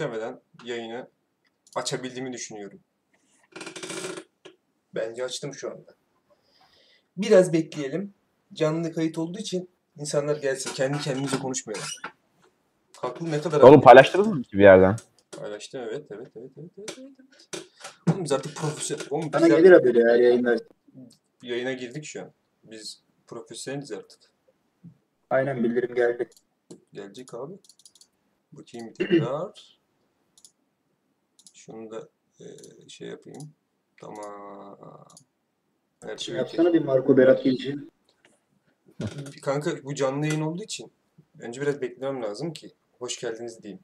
demeden yayını açabildiğimi düşünüyorum. Bence açtım şu anda. Biraz bekleyelim. Canlı kayıt olduğu için insanlar gelsin. Kendi kendimize konuşmuyorlar. Haklı ne kadar Oğlum paylaştınız mı bir yerden? Paylaştım evet evet evet evet evet. evet. Oğlum biz artık profesyonel. Oğlum Bana gelir haberi ya yayınlar. yayına girdik şu an. Biz profesyoneliz artık. Aynen bildirim geldi. Gelecek abi. Bakayım tekrar. Şunu da eee, şey yapayım. Tamam. Her şey okey. yapsana bir Marco Berat girişi. Kanka bu canlı yayın olduğu için önce biraz beklemem lazım ki hoş geldiniz diyeyim.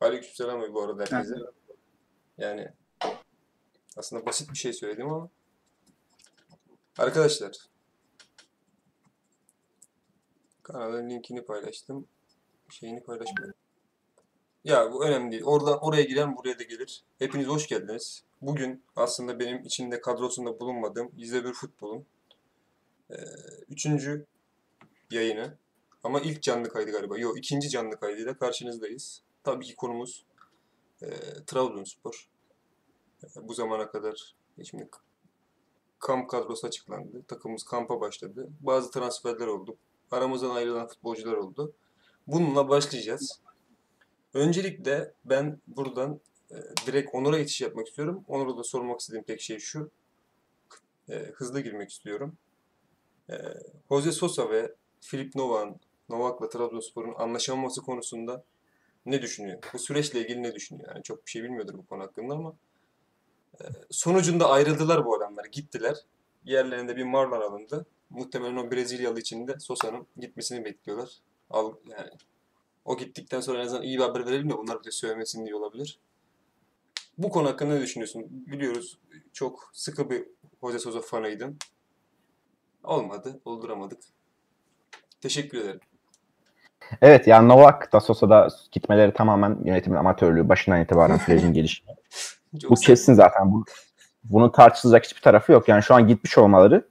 Aleykümselam bu arada herkese. Yani aslında basit bir şey söyledim ama arkadaşlar kanalın linkini paylaştım. Şeyini paylaşmadım. Ya bu önemli değil. Oradan oraya giren buraya da gelir. Hepiniz hoş geldiniz. Bugün aslında benim içinde kadrosunda bulunmadığım İzle Bir Futbol'un eee, üçüncü yayını ama ilk canlı kaydı galiba. Yok ikinci canlı kaydıyla karşınızdayız. Tabii ki konumuz eee Trabzonspor. Eee, bu zamana kadar şimdi kamp kadrosu açıklandı. Takımımız kampa başladı. Bazı transferler oldu. Aramızdan ayrılan futbolcular oldu. Bununla başlayacağız. Öncelikle ben buradan e, direkt Onur'a geçiş yapmak istiyorum. Onur'a da sormak istediğim tek şey şu. E, hızlı girmek istiyorum. E, Jose Sosa ve Filip Novak'ın Novak'la Trabzonspor'un anlaşamaması konusunda ne düşünüyor? Bu süreçle ilgili ne düşünüyor? Yani çok bir şey bilmiyordur bu konu hakkında ama e, sonucunda ayrıldılar bu adamlar. Gittiler. Yerlerinde bir Marlon alındı. Muhtemelen o Brezilyalı için de Sosa'nın gitmesini bekliyorlar. Al, yani o gittikten sonra en azından iyi bir haber verelim de bunlar bir de söylemesin diye olabilir. Bu konu hakkında ne düşünüyorsun? Biliyoruz çok sıkı bir Jose Sosa fanıydın. Olmadı, olduramadık. Teşekkür ederim. Evet yani Novak da Sosa'da gitmeleri tamamen yönetimin amatörlüğü başından itibaren sürecin gelişimi. Bu kesin zaten. Bu, bunun tartışılacak hiçbir tarafı yok. Yani şu an gitmiş olmaları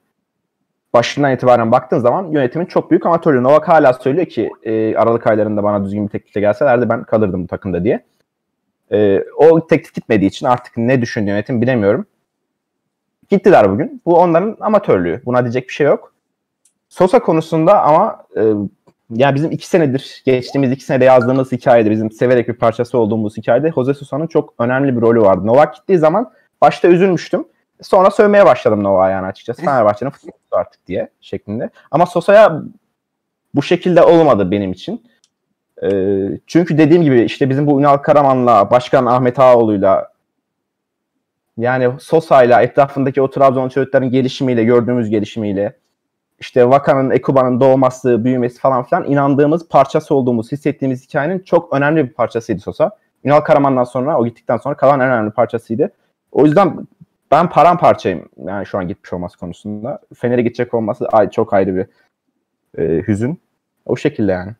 başından itibaren baktığın zaman yönetimin çok büyük amatörlüğü. Novak hala söylüyor ki e, Aralık aylarında bana düzgün bir teklifle gelselerdi ben kalırdım bu takımda diye. E, o teklif gitmediği için artık ne düşündü yönetim bilemiyorum. Gittiler bugün. Bu onların amatörlüğü. Buna diyecek bir şey yok. Sosa konusunda ama e, ya bizim iki senedir, geçtiğimiz iki senede yazdığımız hikayede, bizim severek bir parçası olduğumuz hikayede Jose Sosa'nın çok önemli bir rolü vardı. Novak gittiği zaman başta üzülmüştüm. Sonra sövmeye başladım Novak'a yani açıkçası. Fenerbahçe'nin futbolcusu artık diye şeklinde. Ama Sosa'ya bu şekilde olmadı benim için. Ee, çünkü dediğim gibi işte bizim bu Ünal Karaman'la, Başkan Ahmet Ağaoğlu'yla yani Sosa'yla etrafındaki o Trabzon çocukların gelişimiyle, gördüğümüz gelişimiyle işte Vaka'nın, Ekuba'nın doğması, büyümesi falan filan inandığımız parçası olduğumuz, hissettiğimiz hikayenin çok önemli bir parçasıydı Sosa. Ünal Karaman'dan sonra, o gittikten sonra kalan en önemli parçasıydı. O yüzden ben paramparçayım yani şu an gitmiş olması konusunda. Fener'e gidecek olması ay, çok ayrı bir e, hüzün. O şekilde yani.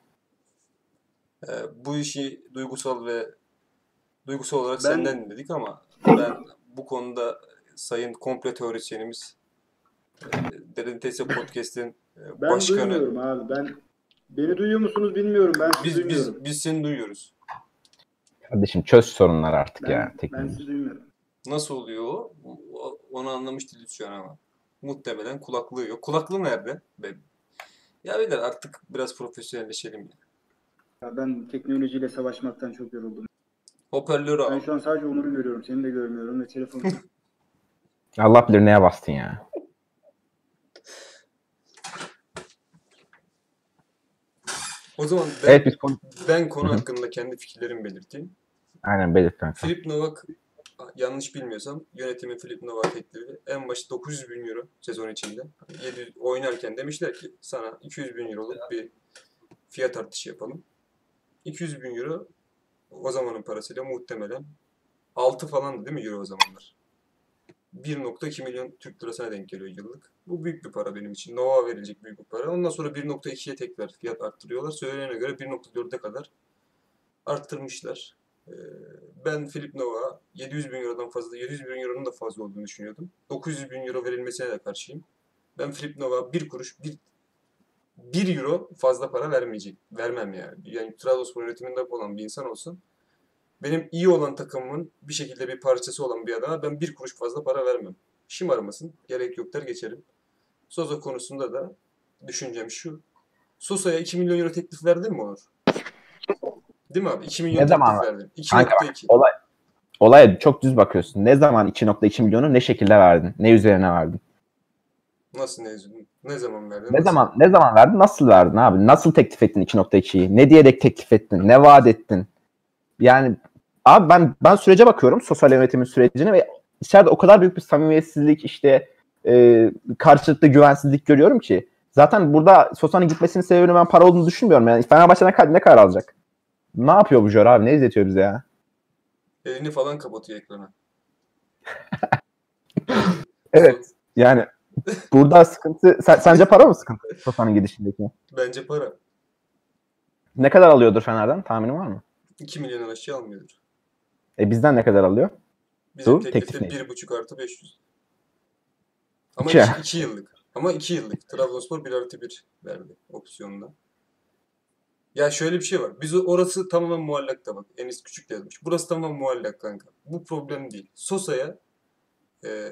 Ee, bu işi duygusal ve duygusal olarak Ben- senden dinledik ama ben bu konuda sayın komple teorisyenimiz e, Derin Tese Podcast'in e, Ben başkanı duymuyorum abi. Ben beni duyuyor musunuz bilmiyorum. Ben sizi biz duymuyorum. biz biz seni duyuyoruz. Kardeşim çöz sorunlar artık ben, ya. ben Teknik. sizi duymuyorum. Nasıl oluyor o? Onu anlamış değiliz şu an ama. Muhtemelen kulaklığı yok. Kulaklığı nerede? Be- Ya beyler artık biraz profesyonelleşelim ya. Ya ben teknolojiyle savaşmaktan çok yoruldum. Hoparlörü Ben al. şu an sadece Onur'u görüyorum. Seni de görmüyorum ve telefonu. Allah bilir neye bastın ya. O zaman ben, Evet biz konu... ben konu hakkında kendi fikirlerimi belirteyim. Aynen belirt kanka. Filip Novak yanlış bilmiyorsam yönetimin Filip Novak teklifi en başı 900 bin euro sezon içinde. 700 oynarken demişler ki sana 200 bin euroluk bir fiyat artışı yapalım. 200 bin euro o zamanın parasıyla muhtemelen 6 falandı değil mi euro o zamanlar? 1.2 milyon Türk lirasına denk geliyor yıllık. Bu büyük bir para benim için. Nova verilecek büyük bir para. Ondan sonra 1.2'ye tekrar fiyat arttırıyorlar. Söylenene göre 1.4'e kadar arttırmışlar. Ee, Ben Filip Nova 700 bin eurodan fazla, 700 bin euronun da fazla olduğunu düşünüyordum. 900 bin euro verilmesine de karşıyım. Ben Filip Nova bir kuruş, bir, bir euro fazla para vermeyecek. Vermem yani. Yani Trabzonspor yönetiminde olan bir insan olsun. Benim iyi olan takımımın bir şekilde bir parçası olan bir adama ben bir kuruş fazla para vermem. Şımarmasın. Gerek yok der geçerim. Sosa konusunda da düşüncem şu. Sosa'ya 2 milyon euro teklif verdin mi Onur? Değil mi abi? 2 milyon Ne zaman verdin. Kanka 2.2. olay olaya çok düz bakıyorsun. Ne zaman 2.2 milyonu ne şekilde verdin? Ne üzerine verdin? Nasıl ne, ne zaman verdin? Ne Nasıl? zaman ne zaman verdin? Nasıl verdin abi? Nasıl teklif ettin 2.2'yi? Ne diyerek teklif ettin? Ne vaat ettin? Yani abi ben ben sürece bakıyorum sosyal yönetimin sürecine ve içeride o kadar büyük bir samimiyetsizlik işte e, karşılıklı güvensizlik görüyorum ki zaten burada Sosa'nın gitmesinin sebebini ben para olduğunu düşünmüyorum. Yani Fenerbahçe ne kadar, ne kadar alacak? Ne yapıyor bu Jor abi? Ne izletiyor bize ya? Elini falan kapatıyor ekrana. Evet. Yani burada sıkıntı sen- sence para mı sıkıntı Sosa'nın gidişindeki? Bence para. Ne kadar alıyordur Fener'den? Tahminin var mı? 2 milyondan aşağı almıyordur. E bizden ne kadar alıyor? Bizim Dur, teklifte teklif ne? 1,5 artı 500. Ama İki. 2 yıllık. Ama 2 yıllık. Trabzonspor 1 artı 1 verdi opsiyonda. Ya şöyle bir şey var. Biz orası tamamen muallak da bak. Enis Küçük de yazmış. Burası tamamen muallak kanka. Bu problem değil. Sosa'ya e,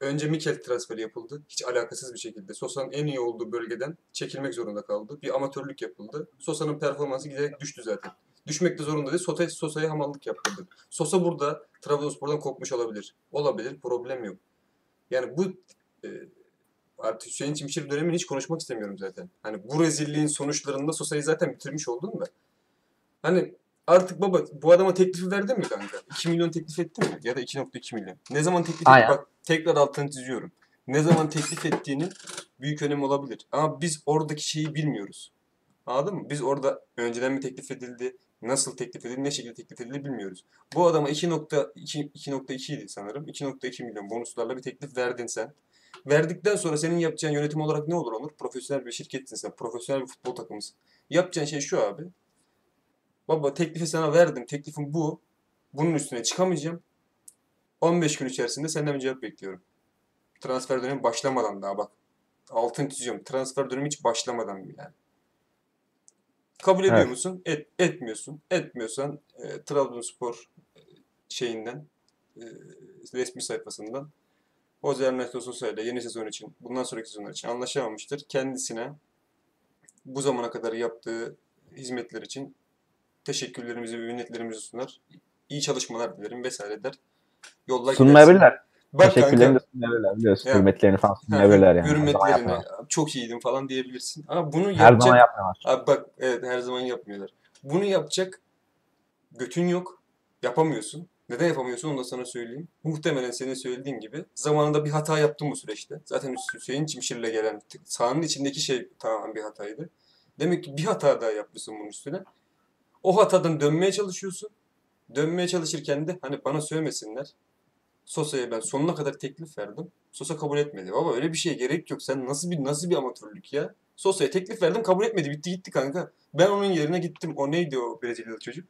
önce Mikel transferi yapıldı. Hiç alakasız bir şekilde. Sosa'nın en iyi olduğu bölgeden çekilmek zorunda kaldı. Bir amatörlük yapıldı. Sosa'nın performansı giderek düştü zaten. Düşmek de zorunda değil. Sosa, Sosa'ya hamallık yaptırdı. Sosa burada Trabzonspor'dan kopmuş olabilir. Olabilir. Problem yok. Yani bu e, artık Hüseyin Çimşir dönemini hiç konuşmak istemiyorum zaten. Hani bu rezilliğin sonuçlarında Sosa'yı zaten bitirmiş oldun da. Hani artık baba bu adama teklifi verdin mi kanka? 2 milyon teklif ettin mi? Ya da 2.2 milyon. Ne zaman teklif ettin? Bak tekrar altını çiziyorum. Ne zaman teklif ettiğinin büyük önemi olabilir. Ama biz oradaki şeyi bilmiyoruz. Anladın mı? Biz orada önceden mi teklif edildi, nasıl teklif edildi, ne şekilde teklif edildi bilmiyoruz. Bu adama 2.2 2.2 idi sanırım. 2.2 milyon bonuslarla bir teklif verdin sen. Verdikten sonra senin yapacağın yönetim olarak ne olur Onur? Profesyonel bir şirketsin sen. Profesyonel bir futbol takımısın. Yapacağın şey şu abi. Baba teklifi sana verdim. Teklifim bu. Bunun üstüne çıkamayacağım. 15 gün içerisinde senden bir cevap bekliyorum. Transfer dönemi başlamadan daha bak. Altın çiziyorum. Transfer dönemi hiç başlamadan yani. Kabul ediyor Evet. musun? Et, etmiyorsun. Etmiyorsan e, Trabzonspor e, şeyinden e, resmi sayfasından Jose Ernesto Sosa ile yeni sezon için, bundan sonraki sezonlar için anlaşamamıştır. Kendisine bu zamana kadar yaptığı hizmetler için teşekkürlerimizi ve minnetlerimizi sunar. İyi çalışmalar dilerim vesaire der. Yollar. Sunmayabilirler. Bak Teşekkürlerini kanka, de sunmayabilirler biliyorsun. Ya. Hürmetlerini falan ha, sunmayabilirler yani. Her hürmetlerini çok iyiydim falan diyebilirsin. Ama bunu Her yapacak zaman yapmıyorlar. Abi bak evet her zaman yapmıyorlar. Bunu yapacak götün yok. Yapamıyorsun. Neden yapamıyorsun onu da sana söyleyeyim. Muhtemelen senin söylediğin gibi zamanında bir hata yaptın bu süreçte. Zaten Hüseyin Çimşir'le gelen sahanın içindeki şey tamamen bir hataydı. Demek ki bir hata daha yapmışsın bunun üstüne. O hatadan dönmeye çalışıyorsun. Dönmeye çalışırken de hani bana söylemesinler. Sosa'ya ben sonuna kadar teklif verdim. Sosa kabul etmedi. Baba öyle bir şeye gerek yok. Sen nasıl bir nasıl bir amatörlük ya? Sosa'ya teklif verdim kabul etmedi. Bitti gitti kanka. Ben onun yerine gittim. O neydi o Brezilyalı çocuk?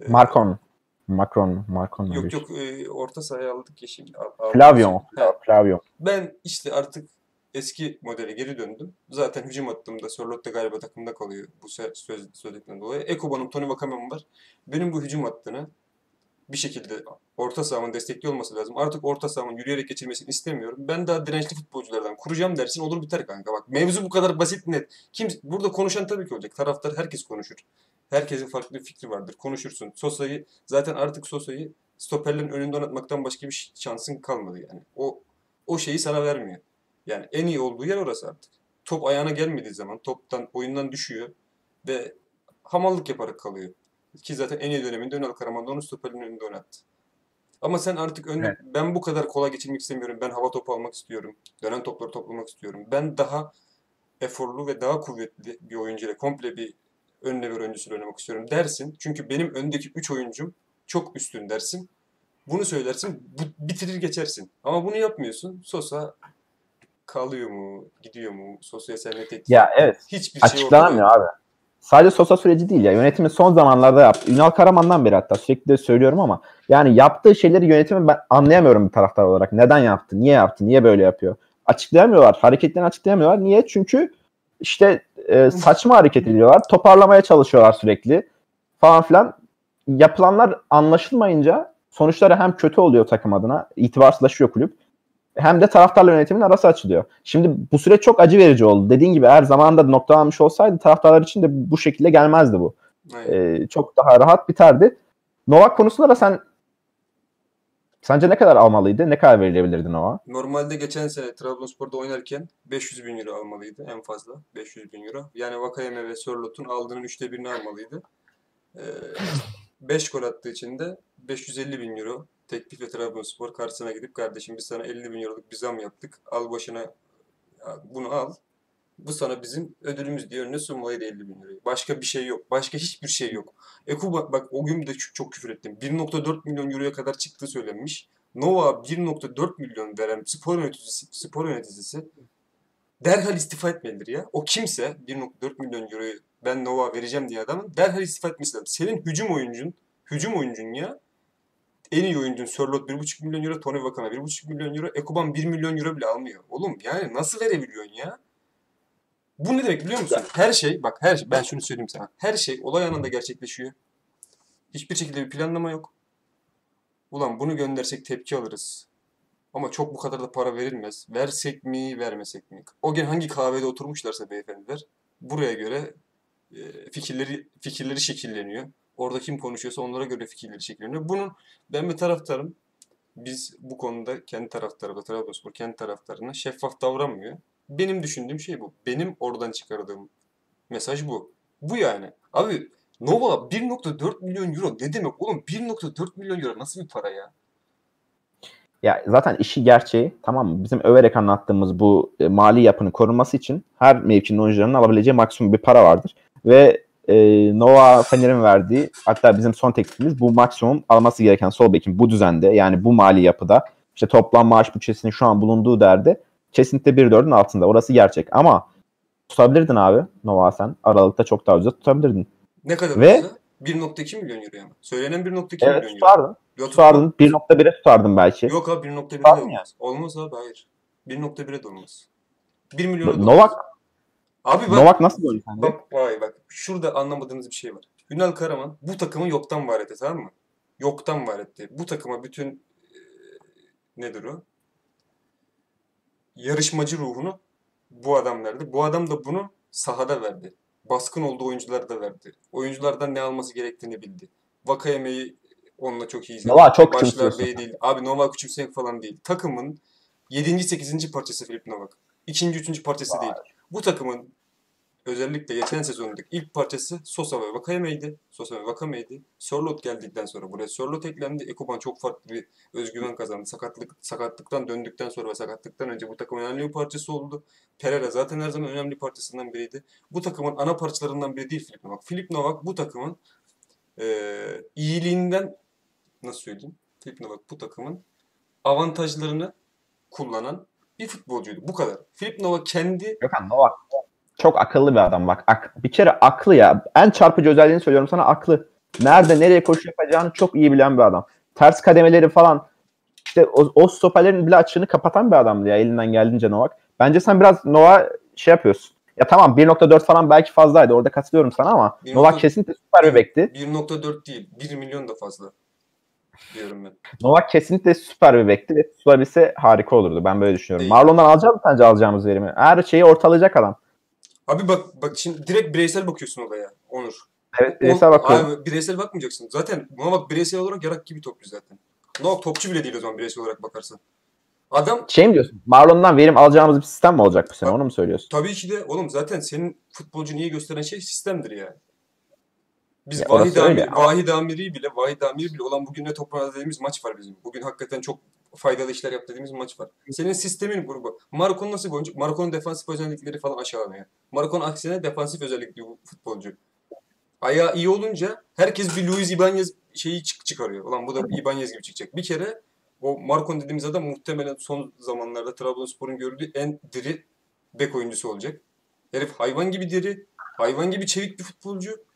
Ee, Marcon. Macron mu? Marcon mu? Yok yok e, orta sahaya aldık ya şimdi. Flavio. Flavio. Ben işte artık eski modele geri döndüm. Zaten hücum attığımda Sörloth galiba takımda kalıyor bu söz, sözlükten dolayı. Ekoban'ım, Tony Vakame'm var. Benim bu hücum hattını bir şekilde orta sahamın destekli olması lazım. Artık orta sahamın yürüyerek geçirmesini istemiyorum. Ben daha dirençli futbolculardan kuracağım dersin olur biter kanka. Bak mevzu bu kadar basit net. Kim burada konuşan tabii ki olacak. Taraftar herkes konuşur. Herkesin farklı bir fikri vardır. Konuşursun. Sosa'yı zaten artık Sosa'yı stoperlerin önünde oynatmaktan başka bir şansın kalmadı yani. O o şeyi sana vermiyor. Yani en iyi olduğu yer orası artık. Top ayağına gelmediği zaman toptan oyundan düşüyor ve hamallık yaparak kalıyor. Ki zaten en iyi döneminde Ünal Karaman da onu stoperin önünde oynattı. Ama sen artık önde, Evet. ben bu kadar kolay geçirmek istemiyorum. Ben hava topu almak istiyorum. Dönen topları toplamak istiyorum. Ben daha eforlu ve daha kuvvetli bir oyuncuyla komple bir önüne bir oyuncusuyla oynamak istiyorum dersin. Çünkü benim öndeki 3 oyuncum çok üstün dersin. Bunu söylersin, bu- bitirir geçersin. Ama bunu yapmıyorsun. Sosa kalıyor mu, gidiyor mu? Sosa'ya sen ne teklif Ya evet. Hiçbir şey Açıklanamıyor abi. Sadece Sosa süreci değil ya. Yönetimin son zamanlarda yaptı. Ünal Karaman'dan beri hatta sürekli de söylüyorum ama yani yaptığı şeyleri yönetimi ben anlayamıyorum bir taraftar olarak. Neden yaptı? Niye yaptı? Niye böyle yapıyor? Açıklayamıyorlar. Hareketlerini açıklayamıyorlar. Niye? Çünkü işte e, saçma hareket ediyorlar. Toparlamaya çalışıyorlar sürekli falan filan. yapılanlar anlaşılmayınca sonuçları hem kötü oluyor takım adına, itibarsızlaşıyor kulüp. Hem de taraftarla yönetimin arası açılıyor. Şimdi bu süreç çok acı verici oldu. Dediğin gibi eğer zamanında noktalanmış olsaydı taraftarlar için de bu şekilde gelmezdi bu. Ee, çok daha rahat biterdi. Novak konusunda da sen sence ne kadar almalıydı? Ne kadar verilebilirdi Novak? Normalde geçen sene Trabzonspor'da oynarken 500 bin euro almalıydı en fazla. 500 bin euro. Yani Vakayeme ve Sörlot'un aldığının üçte birini almalıydı. 5 gol attığı için de 550 bin euro teklifle Trabzonspor karşısına gidip kardeşim biz sana 50 bin euroluk bir zam yaptık. Al başına bunu al. Bu sana bizim ödülümüz diye önüne sunmalıydı 50 bin lirayı. Başka bir şey yok. Başka hiçbir şey yok. Eko bak, bak o gün de çok, çok küfür ettim. 1.4 milyon euroya kadar çıktığı söylenmiş. Nova 1.4 milyon veren spor yöneticisi, spor yöneticisi derhal istifa etmelidir ya. O kimse 1.4 milyon euroyu ben Nova vereceğim diye adamın derhal istifa etmesi lazım. Senin hücum oyuncun, hücum oyuncun ya en iyi oyuncun Sörlot 1.5 milyon euro, Tony Vakana 1.5 milyon euro, Ekuban 1 milyon euro bile almıyor. Oğlum yani nasıl verebiliyorsun ya? Bu ne demek biliyor musun? Her şey, bak her şey, ben şunu söyleyeyim sana. Her şey olay anında gerçekleşiyor. Hiçbir şekilde bir planlama yok. Ulan bunu göndersek tepki alırız. Ama çok bu kadar da para verilmez. Versek mi, vermesek mi? O gün hangi kahvede oturmuşlarsa beyefendiler, buraya göre e, fikirleri fikirleri şekilleniyor. Orada kim konuşuyorsa onlara göre fikirleri şekilleniyor. Bunun ben bir taraftarım. Biz bu konuda kendi taraftarı, Trabzonspor kendi taraftarına şeffaf davranmıyor. Benim düşündüğüm şey bu. Benim oradan çıkardığım mesaj bu. Bu yani. Abi Nova 1.4 milyon euro ne demek oğlum? 1.4 milyon euro nasıl bir para ya? Ya zaten işi gerçeği tamam mı? Bizim överek anlattığımız bu e, mali yapının korunması için her mevkinin oyuncularının alabileceği maksimum bir para vardır. Ve e, Nova Fener'in verdiği hatta bizim son teklifimiz bu maksimum alması gereken sol bekin bu düzende yani bu mali yapıda işte toplam maaş bütçesinin şu an bulunduğu derde kesinlikle 1.4'ün altında. Orası gerçek ama tutabilirdin abi Nova sen. Aralıkta çok daha ucuza tutabilirdin. Ne kadar Ve- olsa? 1.2 milyon euro yani. Söylenen 1.2 Evet milyon euro. tutardın. Yok, Tutardın. 1.1'e tutardın belki. Yok abi 1.1'e de Tutardın olmaz. Olmaz abi hayır. 1.1'e de olmaz. 1 milyona da Novak olmaz. Abi bak, Novak nasıl gol sence? bak vay bak. Şurada anlamadığınız bir şey var. Ünal Karaman bu takımı yoktan var etti tamam mı? Yoktan var etti. Bu takıma bütün e, nedir o? Yarışmacı ruhunu bu adam verdi. Bu adam da bunu sahada verdi. Baskın olduğu oyunculara da verdi. Oyunculardan ne alması gerektiğini bildi. Vakayeme'yi onunla çok iyi izledi. Novak çok küçümsüyorsun. iyi değil. Abi Novak küçümsemek falan değil. Takımın 7. 8. parçası Filip Novak. 2. 3. parçası değil. Bu takımın özellikle geçen sezonundaki ilk parçası Sosa ve Vakayeme'ydi. Sosa ve Vakame'ydi. Sörlot geldikten sonra buraya Sörlot eklendi. Ekuban çok farklı bir özgüven kazandı. Sakatlık sakatlıktan döndükten sonra ve sakatlıktan önce bu takımın önemli bir parçası oldu. Pereira zaten her zaman önemli parçasından biriydi. Bu takımın ana parçalarından biri değil Filip Novak. Filip Novak bu takımın eee iyiliğinden nasıl söyleyeyim? Filip Novak bu takımın avantajlarını kullanan bir futbolcuydu. Bu kadar. Filip Novak kendi Gökhan Novak çok akıllı bir adam bak. Ak- bir kere aklı ya. En çarpıcı özelliğini söylüyorum sana aklı. Nerede nereye koşu yapacağını çok iyi bilen bir adam. Ters kademeleri falan işte o, o stoperlerin bile açığını kapatan bir adamdı ya elinden geldiğince Novak. Bence sen biraz Novak şey yapıyorsun. Ya tamam 1.4 falan belki fazlaydı. Orada katılıyorum sana ama 1.4 Novak kesinlikle süper bir bekti. 1.4 değil, 1 milyon da fazla diyorum ben. Novak kesinlikle süper bir bekti ve tutabilse harika olurdu. Ben böyle düşünüyorum. Değil. Marlon'dan alacağız mı sence alacağımız verimi? Her şeyi ortalayacak adam. Abi bak bak şimdi direkt bireysel bakıyorsun olaya Onur. Evet bireysel bakıyorum. Abi bireysel bakmayacaksın. Zaten buna bak bireysel olarak yarak gibi topçu zaten. Novak topçu bile değil o zaman bireysel olarak bakarsan. Adam Şey mi diyorsun? Marlon'dan verim alacağımız bir sistem mi olacak bu sene? Onu mu söylüyorsun? tabii ki de oğlum zaten senin futbolcu niye gösteren şey sistemdir yani. Biz Ya Vahid, Amir, ama- Vahid Amiri bile, Vahid Amiri bile olan bugün ne dediğimiz maç var bizim. Bugün hakikaten çok faydalı işler yaptı dediğimiz maç var. Senin sistemin grubu. Marco'nun nasıl bir oyuncu? Marco'nun defansif özellikleri falan aşağılanıyor. Marco'nun aksine defansif özellikli futbolcu. Ayağı iyi olunca herkes bir Luis Ibanez şeyi çık çıkarıyor. Ulan bu da Ibanez gibi çıkacak. Bir kere o Marcon dediğimiz adam muhtemelen son zamanlarda Trabzonspor'un gördüğü en diri bek oyuncusu olacak. Herif hayvan gibi diri, hayvan gibi çevik bir futbolcu.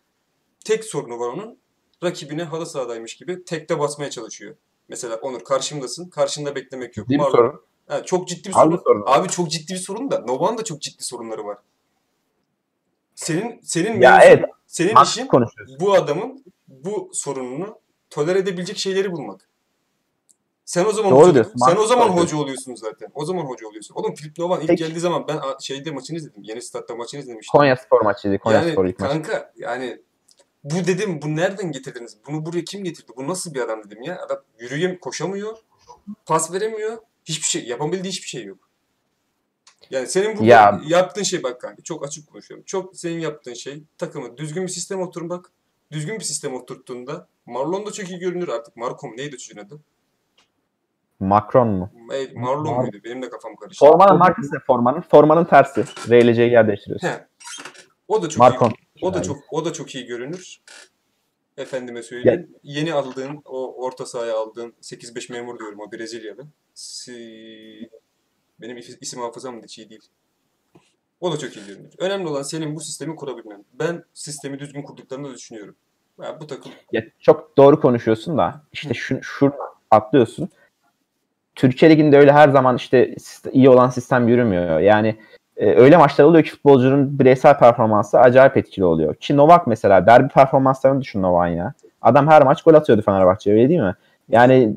Tek sorunu var onun. Rakibine halı sahadaymış gibi tekte basmaya çalışıyor. Mesela Onur karşımdasın. Karşında beklemek yok. Bir Marlon- sorun. Ha, çok ciddi bir sorun. sorun. Abi çok ciddi bir sorun da Novak'ın da çok ciddi sorunları var. Senin senin Ya mevzun- evet, senin işin bu adamın bu sorununu tolere edebilecek şeyleri bulmak. Sen o zaman Doğru hoca, diyorsun, sen o zaman diyorsun. hoca oluyorsun zaten. O zaman hoca oluyorsun. Oğlum Filip Novan ilk Peki. geldiği zaman ben şeyde maçını izledim. Yeni statta maçını izlemiştim. Konya Spor maçıydı. Konya yani Spor ilk maçı. kanka yani bu dedim bu nereden getirdiniz? Bunu buraya kim getirdi? Bu nasıl bir adam dedim ya. Adam yürüyem koşamıyor. Pas veremiyor. Hiçbir şey yapabildiği hiçbir şey yok. Yani senin burada Ya- yaptığın şey bak kanka çok açık konuşuyorum. Çok senin yaptığın şey takımı düzgün bir sistem oturmak. Düzgün bir sistem oturttuğunda Marlon da çok iyi görünür artık. Marco mu? neydi çocuğun adı? Macron mu? Ey, Marlon muydu? Benim de kafam karıştı. Formanın markası ne formanın? Formanın tersi. R ile C'yi yer değiştiriyorsun. He. O da çok Marcon. iyi. O da çok o da çok iyi görünür. Efendime söyleyeyim. Yeni aldığın o orta sahaya aldığın 8-5 memur diyorum o Brezilyalı. Si... Benim is- isim hafızam da hiç iyi değil. O da çok iyi görünür. Önemli olan senin bu sistemi kurabilmen. Ben sistemi düzgün kurduklarını düşünüyorum. Ya bu takım Ya çok doğru konuşuyorsun da işte şu, şu atlıyorsun. Türkiye Ligi'nde öyle her zaman işte iyi olan sistem yürümüyor. Yani e, öyle maçlar oluyor ki futbolcunun bireysel performansı acayip etkili oluyor. Ki Novak mesela derbi performanslarını düşün Novak'ın ya. Adam her maç gol atıyordu Fenerbahçe'ye öyle değil mi? Yani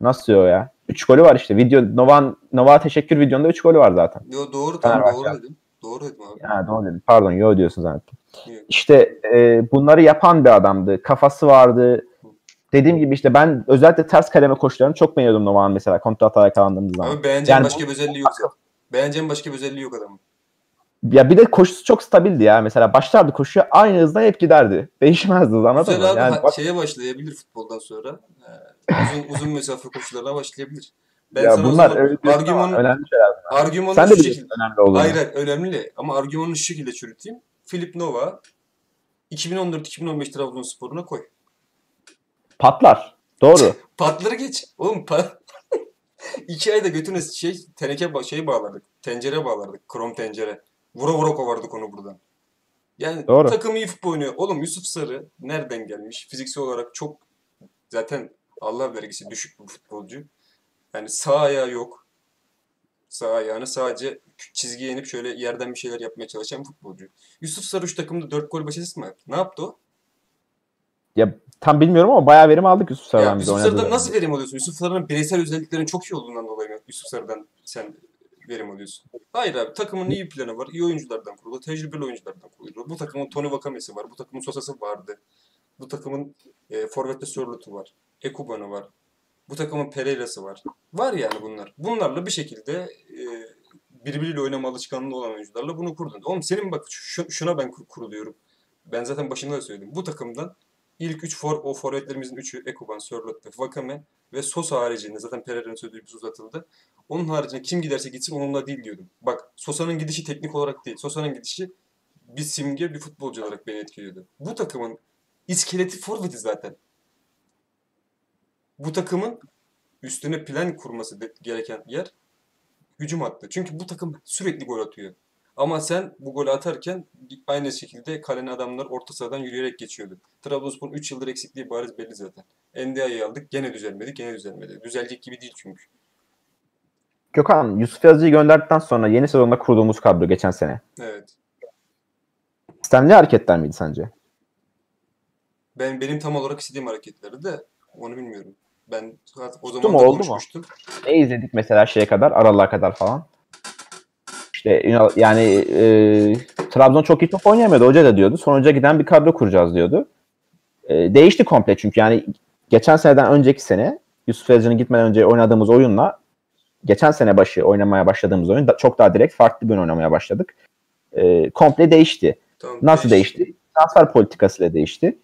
nasıl o ya? 3 golü var işte. Video Novak'ın Novak'a teşekkür videonda 3 golü var zaten. Yo, doğru tamam doğru dedim. Doğru dedim abi. Ha doğru dedim. Pardon yo diyorsun. Yok. İşte e, bunları yapan bir adamdı. Kafası vardı. Dediğim gibi işte ben özellikle ters kaleme koşularını çok beğeniyordum Novak'ın mesela kontrata yakalandığımız zaman. Ama beğeneceğin Yani- başka bir özelliği yok zaten. Beğeneceğin başka bir özelliği yok adamın. Ya bir de koşusu çok stabildi ya. Mesela başlardı koşuya aynı hızda hep giderdi. Değişmezdi anladın mı? Güzel abi Yani ha- bak- şeye başlayabilir futboldan sonra. Ee, uzun uzun mesafe koşularına başlayabilir. Ben ya bunlar zaman öyle ama argümanı, önemli şeyler. argümanı Sen de biliyorsun şekilde. önemli olduğunu. Hayır hayır önemli ama argümanı şu şekilde çürüteyim. Filip Nova 2014-2015 Trabzonspor'una koy. Patlar. Doğru. Patları geç. Oğlum pa İki ayda götüne şey teneke şey bağladık. Tencere bağlardık. Krom tencere. Vura vura kovardık onu buradan. Yani Doğru. takım iyi futbol oynuyor. Oğlum Yusuf Sarı nereden gelmiş? Fiziksel olarak çok zaten Allah vergisi düşük bir futbolcu. Yani sağ ayağı yok. Sağ ayağını sadece çizgiye inip şöyle yerden bir şeyler yapmaya çalışan bir futbolcu. Yusuf Sarı şu takımda 4 gol başarısı mı yaptı? Ne yaptı o? Ya tam bilmiyorum ama bayağı verim aldık Yusuf Ya Sarı'dan biz Yusuf Sarı'dan nasıl verim alıyorsun? Yusuf Sarı'nın bireysel özelliklerinin çok iyi olduğundan dolayı mı Yusuf Sarı'dan sen verim alıyorsun? Hayır abi takımın iyi planı var. iyi oyunculardan kurulu. Tecrübeli oyunculardan kurulu. Bu takımın Tony Vakame'si var. Bu takımın Sosa'sı vardı. Bu takımın e, Forvet'te Sörlot'u var. Ekuban'ı var. Bu takımın Pereira'sı var. Var yani bunlar. Bunlarla bir şekilde e, birbiriyle oynama alışkanlığı olan oyuncularla bunu kurdun. Oğlum senin bak şu- şuna ben kur- kuruluyorum. Ben zaten başında da söyledim. Bu takımdan İlk 3 for, o forvetlerimizin 3'ü Ekuban, Sörloth ve Vakame ve Sosa haricinde zaten Pereira'nın sözleşmesi uzatıldı. Onun haricinde kim giderse gitsin onunla değil diyordum. Bak Sosa'nın gidişi teknik olarak değil. Sosa'nın gidişi bir simge, bir futbolcu olarak beni etkiliyordu. Bu takımın iskeleti forveti zaten. Bu takımın üstüne plan kurması gereken yer hücum hattı. Çünkü bu takım sürekli gol atıyor. Ama sen bu golü atarken aynı şekilde kalenin adamlar orta sahadan yürüyerek geçiyordu. Trabzonspor'un 3 yıldır eksikliği bariz belli zaten. Endia'yı aldık gene düzelmedi gene düzelmedi. Düzelecek gibi değil çünkü. Gökhan, Yusuf Yazıcı'yı gönderdikten sonra yeni sezonda kurduğumuz kadro geçen sene. Evet. Sistemli hareketler miydi sence? Ben benim tam olarak istediğim hareketleri de onu bilmiyorum. Ben o zaman oldu mu? Ne izledik mesela şeye kadar, aralığa kadar falan? İşte yani e, Trabzon çok iyi top oynayamadı. Hoca da diyordu. Sonuca giden bir kadro kuracağız diyordu. E, değişti komple çünkü yani geçen seneden önceki sene Yusuf Yazıcı'nın gitmeden önce oynadığımız oyunla geçen sene başı oynamaya başladığımız oyun da, çok daha direkt farklı bir oyun oynamaya başladık. E, komple değişti. Tamam, Nasıl değiş- değişti? Transfer politikasıyla değişti.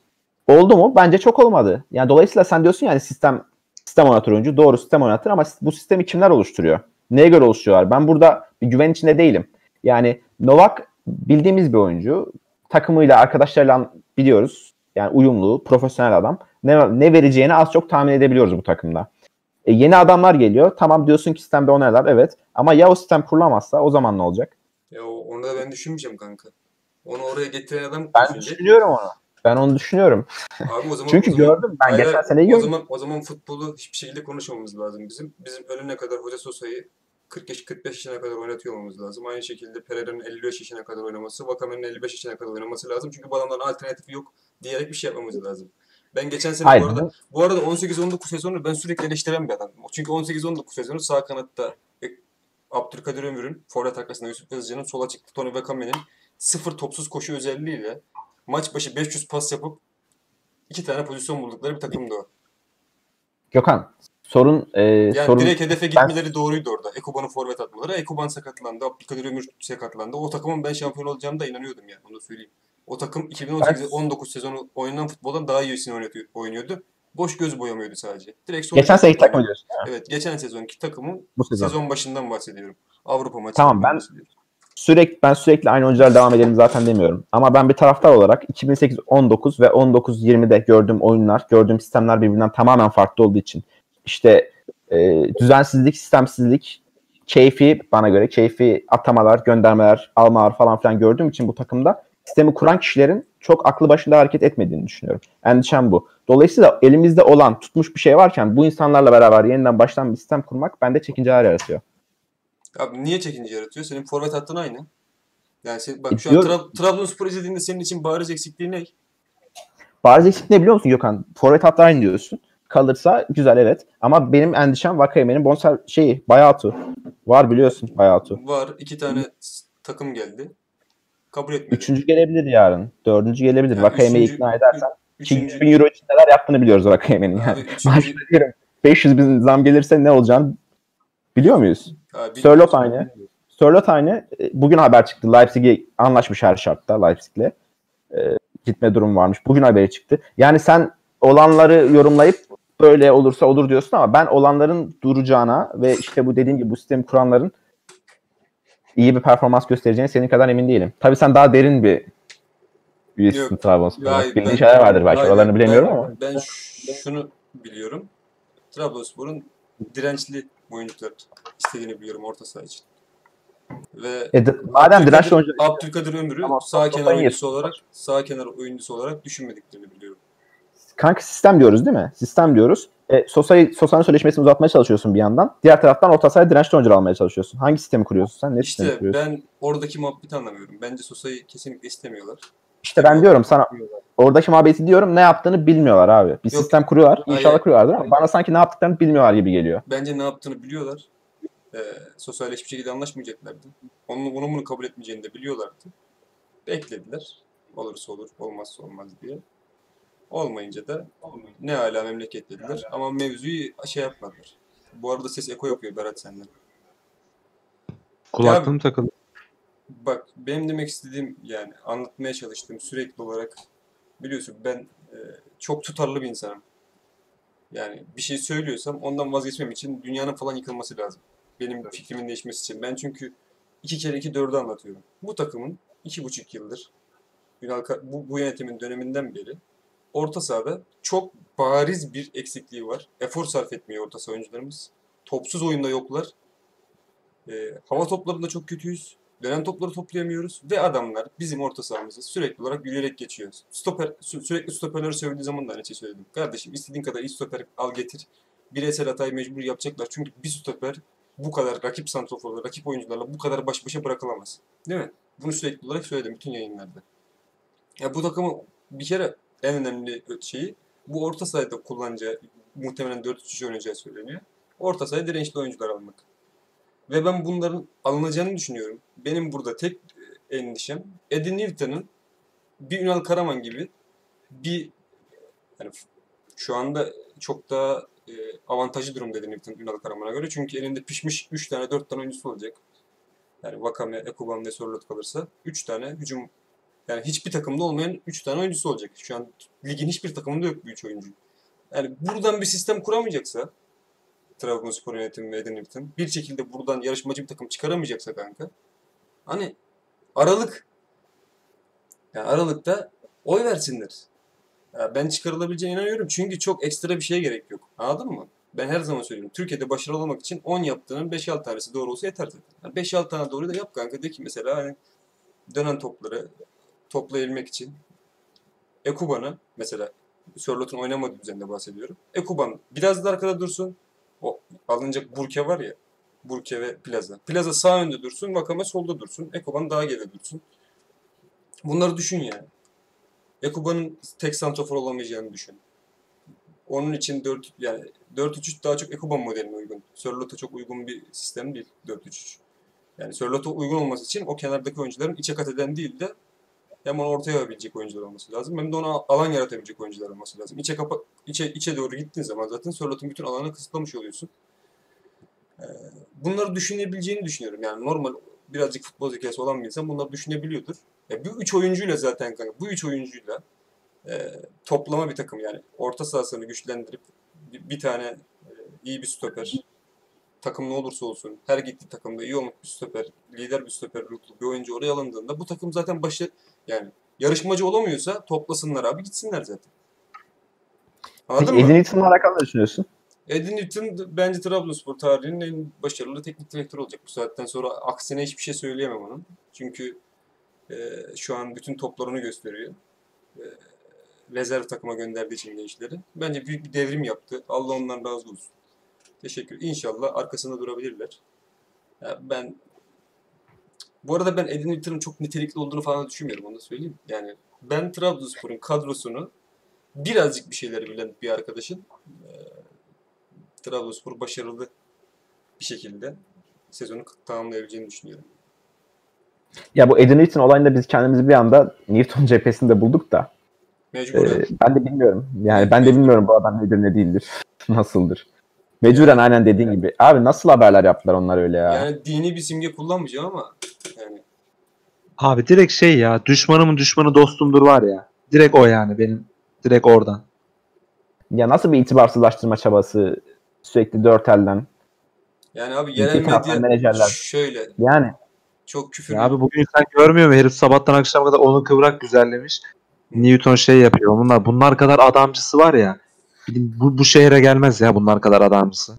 Oldu mu? Bence çok olmadı. Yani dolayısıyla sen diyorsun yani sistem sistem oynatır oyuncu. Doğru sistem oynatır ama bu sistemi kimler oluşturuyor? Neye göre oluşturuyorlar? Ben burada bir güven içinde değilim. Yani Novak bildiğimiz bir oyuncu. Takımıyla, arkadaşlarıyla biliyoruz. Yani uyumlu, profesyonel adam. Ne, ne vereceğini az çok tahmin edebiliyoruz bu takımda. E, yeni adamlar geliyor. Tamam diyorsun ki sistemde oynarlar. Evet. Ama ya o sistem kurulamazsa o zaman ne olacak? Ya o- onu da ben düşünmeyeceğim kanka. Onu oraya getiren adam Ben düşünecek. düşünüyorum onu. Ben onu düşünüyorum. Abi o zaman Çünkü o zaman- gördüm. Ben Hayır, geçen seneyi o gördüm. zaman o zaman futbolu hiçbir şekilde konuşmamamız lazım bizim. Bizim önüne kadar Hoca Sosa'yı 40 yaş 45 yaşına kadar oynatıyor olmamız lazım. Aynı şekilde Pereira'nın 55 yaşına kadar oynaması, Wakame'nin 55 yaşına kadar oynaması lazım. Çünkü bu adamların alternatifi yok diyerek bir şey yapmamız lazım. Ben geçen sene Hayır. bu arada bu arada 18-19 sezonu ben sürekli eleştiren bir adamım. Çünkü 18-19 sezonu sağ kanatta e, Abdülkadir Ömür'ün forvet arkasında Yusuf Yazıcı'nın sola çıktı Tony Vakame'nin sıfır topsuz koşu özelliğiyle maç başı 500 pas yapıp iki tane pozisyon buldukları bir takımdı o. Gökhan sorun e, Yani sorun direkt hedefe gitmeleri doğruydu orada. Ekuban'ı forvet atmaları. Ekuban sakatlandı. Abdülkadir Ömür sakatlandı. O takımın ben şampiyon olacağımı da inanıyordum yani. Onu da söyleyeyim. O takım 2018-19 sezonu oynanan futboldan daha iyisini oynatıyor- oynuyordu. Boş göz boyamıyordu sadece. Direkt sonuç geçen seneki oynuyordu. takım diyorsun. Evet, geçen sezonki takımın Bu sezon. sezon başından bahsediyorum. Avrupa maçı. Tamam, ben- Sürekli ben sürekli aynı oyuncular devam edelim zaten demiyorum. Ama ben bir taraftar olarak 2008-19 ve 19-20'de gördüğüm oyunlar, gördüğüm sistemler birbirinden tamamen farklı olduğu için işte e, düzensizlik, sistemsizlik, keyfi bana göre keyfi atamalar, göndermeler, almalar falan filan gördüğüm için bu takımda sistemi kuran kişilerin çok aklı başında hareket etmediğini düşünüyorum. Endişem bu. Dolayısıyla elimizde olan tutmuş bir şey varken bu insanlarla beraber yeniden baştan bir sistem kurmak bende çekinceler yaratıyor. Abi niye çekince yaratıyor? Senin forvet hattın aynı. Yani sen, bak E, şu an. Tra- Trabzonspor izlediğinde senin için bariz eksikliği ne? Bariz eksik ne biliyor musun Gökhan? Forvet hattı aynı diyorsun. Kalırsa güzel evet. Ama benim endişem Vakayeme'nin bonser şeyi bayatı. Var biliyorsun bayatı. Var. iki tane takım geldi. Kabul etmedi. Üçüncü gelebilir yarın. Dördüncü gelebilir. Yani Vakayeme'yi ikna edersen. Üçüncü, 100 bin euro için neler yaptığını biliyoruz Vakayeme'nin yani. abi, üçüncü, Maaşta diyorum 500 bin zam gelirse ne olacağını biliyor muyuz? abi, Sörloth aynı. Sörloth aynı. E, Bugün haber çıktı. Leipzig'e anlaşmış her şartta Leipzig'le. E, gitme durum varmış. Bugün haberi çıktı. Yani sen olanları yorumlayıp böyle olursa olur diyorsun ama ben olanların duracağına ve işte bu dediğim gibi bu sistemi kuranların iyi bir performans göstereceğine senin kadar emin değilim. Tabii sen daha derin bir üyesisin. Hayır, Bildiğin şeyler vardır belki. Hayır, Oralarını bilemiyorum ben, ama. Ben şunu biliyorum. Trabzonspor'un dirençli oyuncular istediğini biliyorum orta saha için. Ve E, madem dirençli oyuncu Abdülkadir Ömür'ü Tamam, sağ kenar oyuncusu olarak sağ kenar oyuncusu olarak düşünmediklerini biliyorum. Kanka sistem diyoruz değil mi? Sistem diyoruz. E, Sosa'yı, Sosa'nın sözleşmesini uzatmaya çalışıyorsun bir yandan. Diğer taraftan orta sahaya dirençli oyuncular almaya çalışıyorsun. Hangi sistemi kuruyorsun sen? Ne sistemi İşte kuruyorsun? ben oradaki muhabbeti anlamıyorum. Bence Sosa'yı kesinlikle istemiyorlar. İşte ben diyorum sana oradaki muhabbeti diyorum ne yaptığını bilmiyorlar abi. Bir Yok. sistem kuruyorlar. Hayır. İnşallah kuruyorlardır ama bana sanki ne yaptıklarını bilmiyorlar gibi geliyor. Bence ne yaptığını biliyorlar. Ee, Sosa'yla hiçbir şekilde anlaşmayacaklardı. Onun, onun bunu kabul etmeyeceğini de biliyorlardı. Beklediler. Olursa olur, olmazsa olmaz diye. Olmayınca da ne hala memleket dediler. Ama mevzuyu şey yapmadılar. Bu arada ses eko yapıyor Berat senden. Kulaklığım takıldı. Bak benim demek istediğim yani anlatmaya çalıştığım sürekli olarak biliyorsun ben e, çok tutarlı bir insanım. Yani bir şey söylüyorsam ondan vazgeçmem için dünyanın falan yıkılması lazım. Benim fikrimin değişmesi için. Ben çünkü iki kere iki dördü anlatıyorum. Bu takımın iki buçuk yıldır Ünal bu, bu yönetimin döneminden beri orta sahada çok bariz bir eksikliği var. Efor sarf etmiyor orta saha oyuncularımız. Topsuz oyunda yoklar. E, hava toplarında çok kötüyüz. Dönen topları toplayamıyoruz ve adamlar bizim orta sahamızı sürekli olarak yürüyerek geçiyor. Stoper, sü- sürekli stoperleri söylediği zaman da aynı şey söyledim. Kardeşim istediğin kadar iyi stoper al getir. Bireysel hatayı mecbur yapacaklar. Çünkü bir stoper bu kadar rakip santroforla, rakip oyuncularla bu kadar baş başa bırakılamaz. Değil mi? Bunu sürekli olarak söyledim bütün yayınlarda. Ya bu takımın bir kere en önemli şeyi bu orta sahada kullanacağı muhtemelen 4-3 kişi oynayacağı söyleniyor. Orta sahaya dirençli oyuncular almak. Ve ben bunların alınacağını düşünüyorum. Benim burada tek e, endişem Eddie Newton'ın bir Ünal Karaman gibi bir yani şu anda çok daha e, avantajlı durumda Eddie Newton Ünal Karaman'a göre. Çünkü elinde pişmiş 3 tane 4 tane oyuncusu olacak. Yani Wakame, Ekuban ve Sorlot kalırsa 3 tane hücum yani hiçbir takımda olmayan 3 tane oyuncusu olacak. Şu an ligin hiçbir takımında yok bu 3 oyuncu. Yani buradan bir sistem kuramayacaksa Trabzonspor yönetimi ve Edin Newton bir şekilde buradan yarışmacı bir takım çıkaramayacaksa kanka hani Aralık yani Aralık'ta oy versinler. Ya ben çıkarılabileceğine inanıyorum çünkü çok ekstra bir şeye gerek yok. Anladın mı? Ben her zaman söylüyorum. Türkiye'de başarılı olmak için 10 yaptığının 5-6 tanesi doğru olsa yeter zaten. Yani 5-6 tane doğru da yap kanka. De ki mesela hani dönen topları toplayabilmek için Ekuban'ı mesela Sörlot'un oynamadığı düzende bahsediyorum. Ekuban biraz da arkada dursun. O alınacak Burke var ya. Burke ve Plaza. Plaza sağ önde dursun, Vakame solda dursun. Ekoban daha geride dursun. Bunları düşün yani. Ekuba'nın tek santrafor olamayacağını düşün. Onun için 4 yani 4-3-3 daha çok Ekuban modeline uygun. Sörlot'a çok uygun bir sistem değil 4-3-3. Yani Sörlot'a uygun olması için o kenardaki oyuncuların içe kat eden değil de hem onu ortaya yapabilecek oyuncular olması lazım hem de ona alan yaratabilecek oyuncular olması lazım. İçe kapa içe içe doğru gittiğin zaman zaten Sörlot'un bütün alanını kısıtlamış oluyorsun. Ee, bunları düşünebileceğini düşünüyorum. Yani normal birazcık futbol zekası olan bir insan bunları düşünebiliyordur. Ya bu üç oyuncuyla zaten kanka bu üç oyuncuyla e, toplama bir takım yani orta sahasını güçlendirip bir, bir tane e, iyi bir stoper takım ne olursa olsun her gittiği takımda iyi olmuş bir stoper, lider bir stoper bir oyuncu oraya alındığında bu takım zaten başı yani yarışmacı olamıyorsa toplasınlar abi gitsinler zaten. Anladın Peki mı? Edin Newton'la alakalı ne düşünüyorsun? Edin Newton bence Trabzonspor tarihinin en başarılı teknik direktörü olacak. Bu saatten sonra aksine hiçbir şey söyleyemem onun. Çünkü e, şu an bütün toplarını gösteriyor. E, rezerv takıma gönderdiği için gençleri. Bence büyük bir devrim yaptı. Allah ondan razı olsun. Teşekkür. İnşallah arkasında durabilirler. Ya ben bu arada ben Edin Newton'un çok nitelikli olduğunu falan düşünmüyorum onu da söyleyeyim. Yani ben Trabzonspor'un kadrosunu birazcık bir şeyler bilen bir arkadaşın e, Trabzonspor başarılı bir şekilde sezonu tamamlayabileceğini düşünüyorum. Ya bu Edin Newton olayında biz kendimizi bir anda Newton cephesinde bulduk da. Mecbur. Ee, ben de bilmiyorum. Yani ben de bilmiyorum bu adam nedir ne değildir. Nasıldır. Mecburen aynen dediğin gibi. Abi nasıl haberler yaptılar onlar öyle ya? Yani dini bir simge kullanmayacağım ama yani Abi direkt şey ya düşmanımın düşmanı dostumdur var ya. Direkt o yani benim. Direkt oradan. Ya nasıl bir itibarsızlaştırma çabası sürekli dört elden. yani abi taraftan medya menajerler. şöyle Yani çok küfür Ya abi bugün sen görmüyor musun? Herif sabahtan akşama kadar onu kıvrak güzellemiş. Newton şey yapıyor. Bunlar bunlar kadar adamcısı var ya. Bu, bu şehre gelmez ya bunlar kadar adamcısı.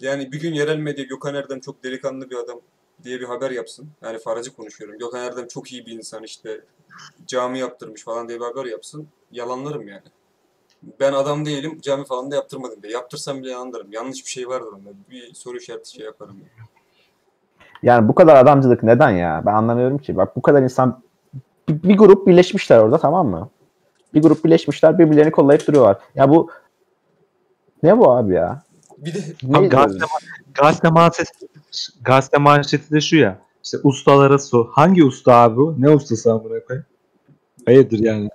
Yani bir gün yerel medya Gökhan Erdem çok delikanlı bir adam diye bir haber yapsın. Yani faracı konuşuyorum. Gökhan Erdem çok iyi bir insan işte cami yaptırmış falan diye bir haber yapsın. Yalanlarım yani. Ben adam değilim cami falan da yaptırmadım diye. Yaptırsam bile yalanlarım. Yanlış bir şey vardır onda. Bir soru işareti şey yaparım. Yani. yani bu kadar adamcılık neden ya? Ben anlamıyorum ki. Bak bu kadar insan bir, bir grup birleşmişler orada tamam mı? Bir grup birleşmişler birbirlerini kollayıp duruyorlar. Ya bu ne bu abi ya? Bir de Abi gazete, gazete, manşeti, gazete manşeti de şu ya. İşte ustalara su. Hangi usta abi bu? Ne ustası amına koyayım? Hayırdır yani.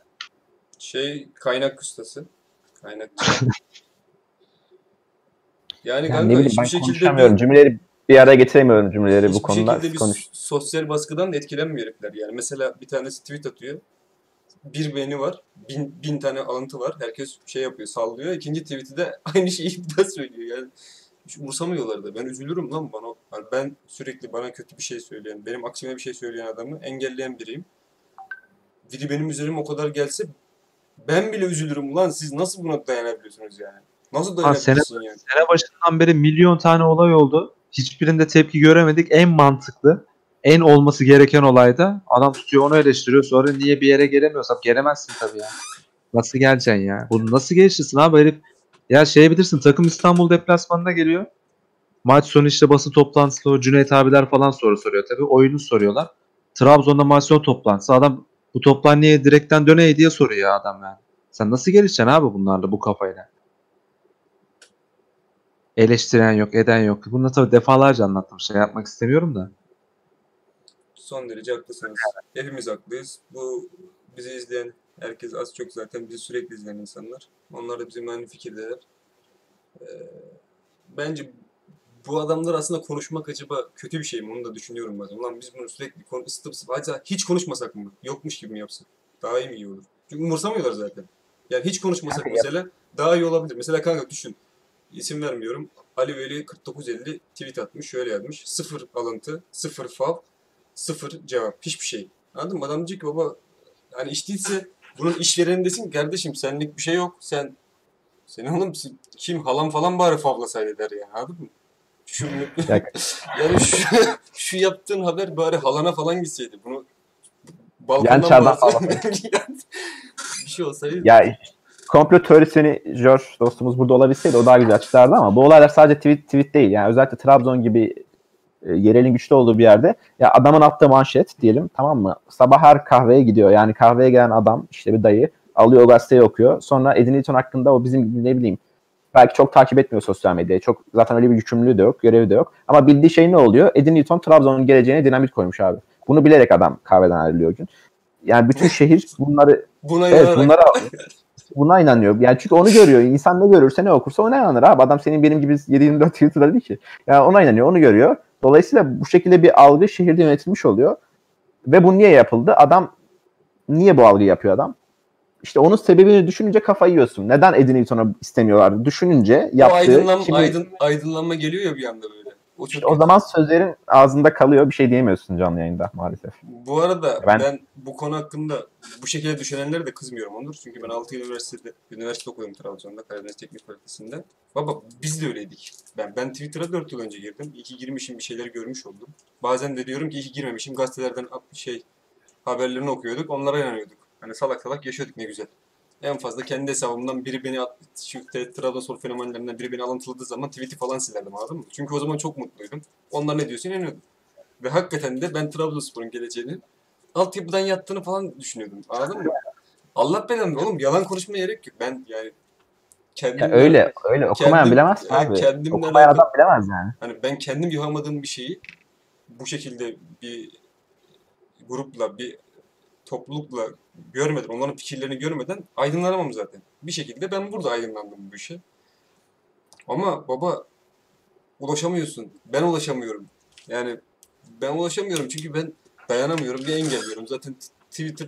şey kaynak ustası. Kaynak. yani Yani kanka ne bileyim hiçbir ben şekilde konuşamıyorum. bir- Cümleleri bir araya getiremiyorum cümleleri bu Hiçbir konuda. şekilde Siz bir konuş. sosyal baskıdan da etkilenmiyor herifler. Yani mesela bir tanesi tweet atıyor. Bir beğeni var. Bin, bin tane alıntı var. Herkes şey yapıyor, sallıyor. İkinci tweet'i de aynı şeyi bir daha söylüyor. Yani hiç umursamıyorlar da. Ben üzülürüm lan bana. Yani ben sürekli bana kötü bir şey söyleyen, benim aksime bir şey söyleyen adamı engelleyen biriyim. Biri benim üzerime o kadar gelse ben bile üzülürüm lan. Siz nasıl buna dayanabiliyorsunuz yani? Nasıl dayanabiliyorsun yani? Sene başından beri milyon tane olay oldu. Hiçbirinde tepki göremedik. En mantıklı, en olması gereken olayda adam tutuyor onu eleştiriyor. Sonra niye bir yere gelemiyorsak gelemezsin tabii ya. Nasıl geleceksin ya? Bunu nasıl geliştirsin abi herif? Ya şey bilirsin takım İstanbul deplasmanına geliyor. Maç sonu işte basın toplantısı o Cüneyt abiler falan soru soruyor tabii. Oyunu soruyorlar. Trabzon'da maç sonu toplantısı. Adam bu toplar niye direkten döneye diye soruyor adam yani. Sen nasıl gelişeceksin abi bunlarla bu kafayla? eleştiren yok, eden yok. Bunu tabii defalarca anlattım. Şey yapmak istemiyorum da. Son derece haklısınız. Hepimiz haklıyız. Bu bizi izleyen herkes az çok zaten bizi sürekli izleyen insanlar. Onlar da bizim aynı fikirdeler. Ee, bence bu adamlar aslında konuşmak acaba kötü bir şey mi? Onu da düşünüyorum bazen. Ulan biz bunu sürekli konu ısıtıp ısıtıp hatta hiç konuşmasak mı? Yokmuş gibi mi yapsak? Daha iyi mi iyi olur? Çünkü umursamıyorlar zaten. Yani hiç konuşmasak Kanka mesela daha iyi olabilir. Mesela kanka düşün. İsim vermiyorum. Ali Veli 4950 tweet atmış. Şöyle yazmış. Sıfır alıntı, sıfır fav, sıfır cevap. Hiçbir şey. Anladın mı? Adam diyecek ki baba hani iş değilse bunun işverenindesin ki kardeşim senlik bir şey yok. Sen senin oğlum kim halam falan bari favlasaydı der ya. Anladın mı? Şu, yani şu, şu yaptığın haber bari halana falan gitseydi. Bunu balkondan Yan çardan bağırsaydı- bir şey olsaydı. Ya komplo teorisyeni George dostumuz burada olabilseydi o daha güzel açıklardı ama bu olaylar sadece tweet tweet değil. Yani özellikle Trabzon gibi e, yerelin güçlü olduğu bir yerde ya adamın attığı manşet diyelim tamam mı? Sabah her kahveye gidiyor. Yani kahveye gelen adam işte bir dayı alıyor o gazeteyi okuyor. Sonra Edin Newton hakkında o bizim ne bileyim belki çok takip etmiyor sosyal medyayı. Çok zaten öyle bir yükümlülüğü de yok, görevi de yok. Ama bildiği şey ne oluyor? Edin Newton Trabzon'un geleceğine dinamit koymuş abi. Bunu bilerek adam kahveden ayrılıyor gün. Yani bütün şehir bunları Buna Evet inanarak bunlara buna inanıyor. Yani çünkü onu görüyor. İnsan ne görürse ne okursa ona inanır abi. Adam senin benim gibi 7-24 Twitter'da değil ki. Yani ona inanıyor, onu görüyor. Dolayısıyla bu şekilde bir algı şehirde yönetilmiş oluyor. Ve bu niye yapıldı? Adam niye bu algıyı yapıyor adam? İşte onun sebebini düşününce kafayı yiyorsun. Neden Eddie Newton'u istemiyorlar? Düşününce o yaptığı... aydınlan, kimi- aydın, aydınlanma geliyor ya bir anda böyle. O zaman sözlerin ağzında kalıyor. Bir şey diyemiyorsun canlı yayında maalesef. Bu arada Ben- ben... bu konu hakkında bu şekilde düşünenlere de kızmıyorum Onur. Çünkü ben 6 yıl üniversitede, üniversite okudum Trabzon'da, Karadeniz Teknik Fakültesi'nde. Baba biz de öyleydik. Ben, ben Twitter'a 4 yıl önce girdim. İyi ki girmişim bir şeyler görmüş oldum. Bazen de diyorum ki iyi ki girmemişim. Gazetelerden şey haberlerini okuyorduk. Onlara inanıyorduk. Hani salak salak yaşıyorduk ne güzel. En fazla kendi hesabımdan biri beni at, şu te- Trabzonspor fenomenlerinden biri beni alıntıladığı zaman tweet'i falan silerdim anladın mı? Çünkü o zaman çok mutluydum. Onlar ne diyorsa inanıyordum. Ve hakikaten de ben Trabzonspor'un geleceğini altyapıdan yattığını falan düşünüyordum. Anladın mı? Allah belanı oğlum yalan konuşmaya gerek yok. Ben yani Ya kendimden, öyle öyle okumayan kendim- bilemez evet, abi. kendimle Okumayan alakalı- adam bilemez yani. hani ben kendim yapamadığım bir şeyi bu şekilde bir grupla bir toplulukla görmeden, onların fikirlerini görmeden aydınlanamam zaten. Bir şekilde ben burada aydınlandım bu işe. Ama baba ulaşamıyorsun. Ben ulaşamıyorum. Yani ben ulaşamıyorum çünkü ben dayanamıyorum bir engelliyorum. Zaten Twitter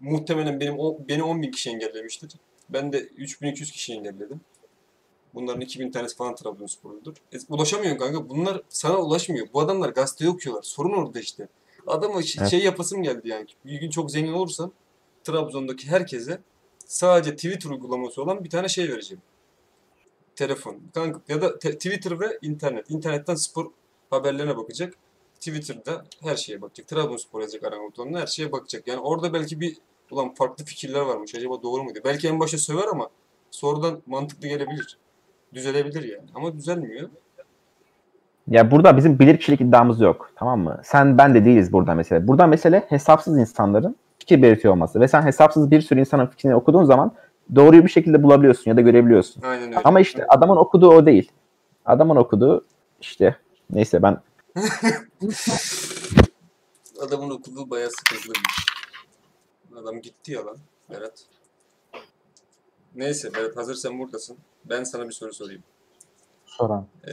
muhtemelen benim beni 10 bin kişi engellemiştir. Ben de 3200 kişi engelledim. Bunların 2000 tanesi falan Trabzonsporludur. E, ulaşamıyorsun kanka. Bunlar sana ulaşmıyor. Bu adamlar gazete okuyorlar. Sorun orada işte. Adama ş- Evet. şey yapasım geldi yani. Bir gün çok zengin olursam Trabzon'daki herkese sadece Twitter uygulaması olan bir tane şey vereceğim. Telefon. Kanka, ya da te- Twitter ve internet. İnternetten spor haberlerine bakacak. Twitter'da her şeye bakacak. Trabzonspor yazacak arama butonuna her şeye bakacak. Yani orada belki bir ulan farklı fikirler varmış. Acaba doğru mu diye. Belki en başta söver ama sonradan mantıklı gelebilir. Düzelebilir yani. Ama düzelmiyor. Ya burada bizim bilir kişilik iddiamız yok. Tamam mı? Sen ben de değiliz burada mesele. Burada mesele hesapsız insanların fikir belirtiyor olması. Ve sen hesapsız bir sürü insanın fikrini okuduğun zaman doğruyu bir şekilde bulabiliyorsun ya da görebiliyorsun. Aynen öyle. Ama işte adamın okuduğu o değil. Adamın okuduğu işte neyse ben Adamın okuduğu bayağı sıkıntılı bir iş. Adam gitti ya lan Berat. Neyse Berat hazır sen buradasın. Ben sana bir soru sorayım. Soran. Ee,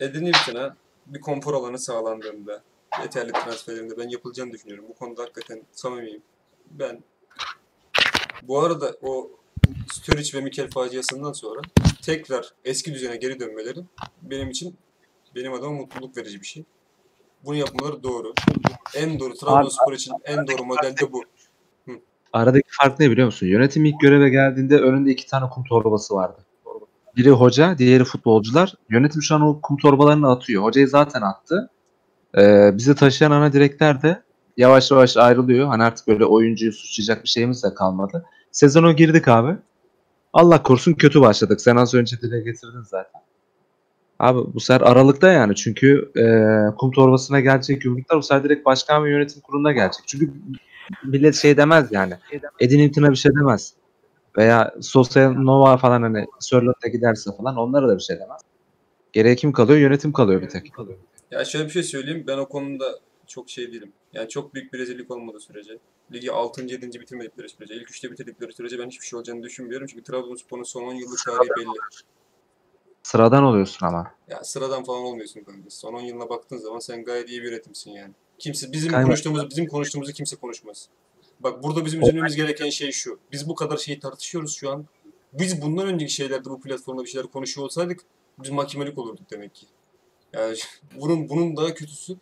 Newton'a bir konfor alanı sağlandığında yeterli transferlerinde ben yapılacağını düşünüyorum. Bu konuda hakikaten samimiyim. Ben bu arada o Sturridge ve Mikel faciasından sonra tekrar eski düzene geri dönmeleri benim için benim adıma mutluluk verici bir şey. Bunu yapmaları doğru. En doğru Trabzonspor için en doğru model de bu. Aradaki fark ne biliyor musun? Yönetim ilk göreve geldiğinde önünde iki tane kum torbası vardı. Biri hoca, diğeri futbolcular. Yönetim şu an o kum torbalarını atıyor. Hocayı zaten attı. Ee, bizi taşıyan ana direkler de yavaş yavaş ayrılıyor. Hani artık böyle oyuncuyu suçlayacak bir şeyimiz de kalmadı. Sezona girdik abi. Allah korusun kötü başladık. Sen az önce dile getirdin zaten. Abi bu sefer Aralık'ta yani çünkü e, kum torbasına gelecek yumruklar bu sefer direkt başkan ve yönetim kuruluna gelecek. Çünkü millet şey demez yani. Edin Newton'a bir şey demez. Veya Sosyal Nova falan hani Sörlot'a giderse falan onlara da bir şey demez. Geriye kim kalıyor? Yönetim kalıyor bir tek. Ya şöyle bir şey söyleyeyim. Ben o konuda çok şey değilim. Yani çok büyük bir rezillik olmadığı sürece. Ligi 6. 7. bitirmedikleri sürece. ilk 3'te bitirdikleri sürece ben hiçbir şey olacağını düşünmüyorum. Çünkü Trabzonspor'un son 10 yıllık tarihi belli. Sıradan oluyorsun ama. Ya sıradan falan olmuyorsun kanka. Son 10 yılına baktığın zaman sen gayet iyi bir yönetimsin yani. Kimse bizim Kaymak- konuştuğumuz bizim konuştuğumuzu kimse konuşmaz. Bak burada bizim üzülmemiz gereken şey şu. Biz bu kadar şeyi tartışıyoruz şu an. Biz bundan önceki şeylerde bu platformda bir şeyler konuşuyor olsaydık biz mahkemelik olurduk demek ki. Yani bunun bunun daha kötüsü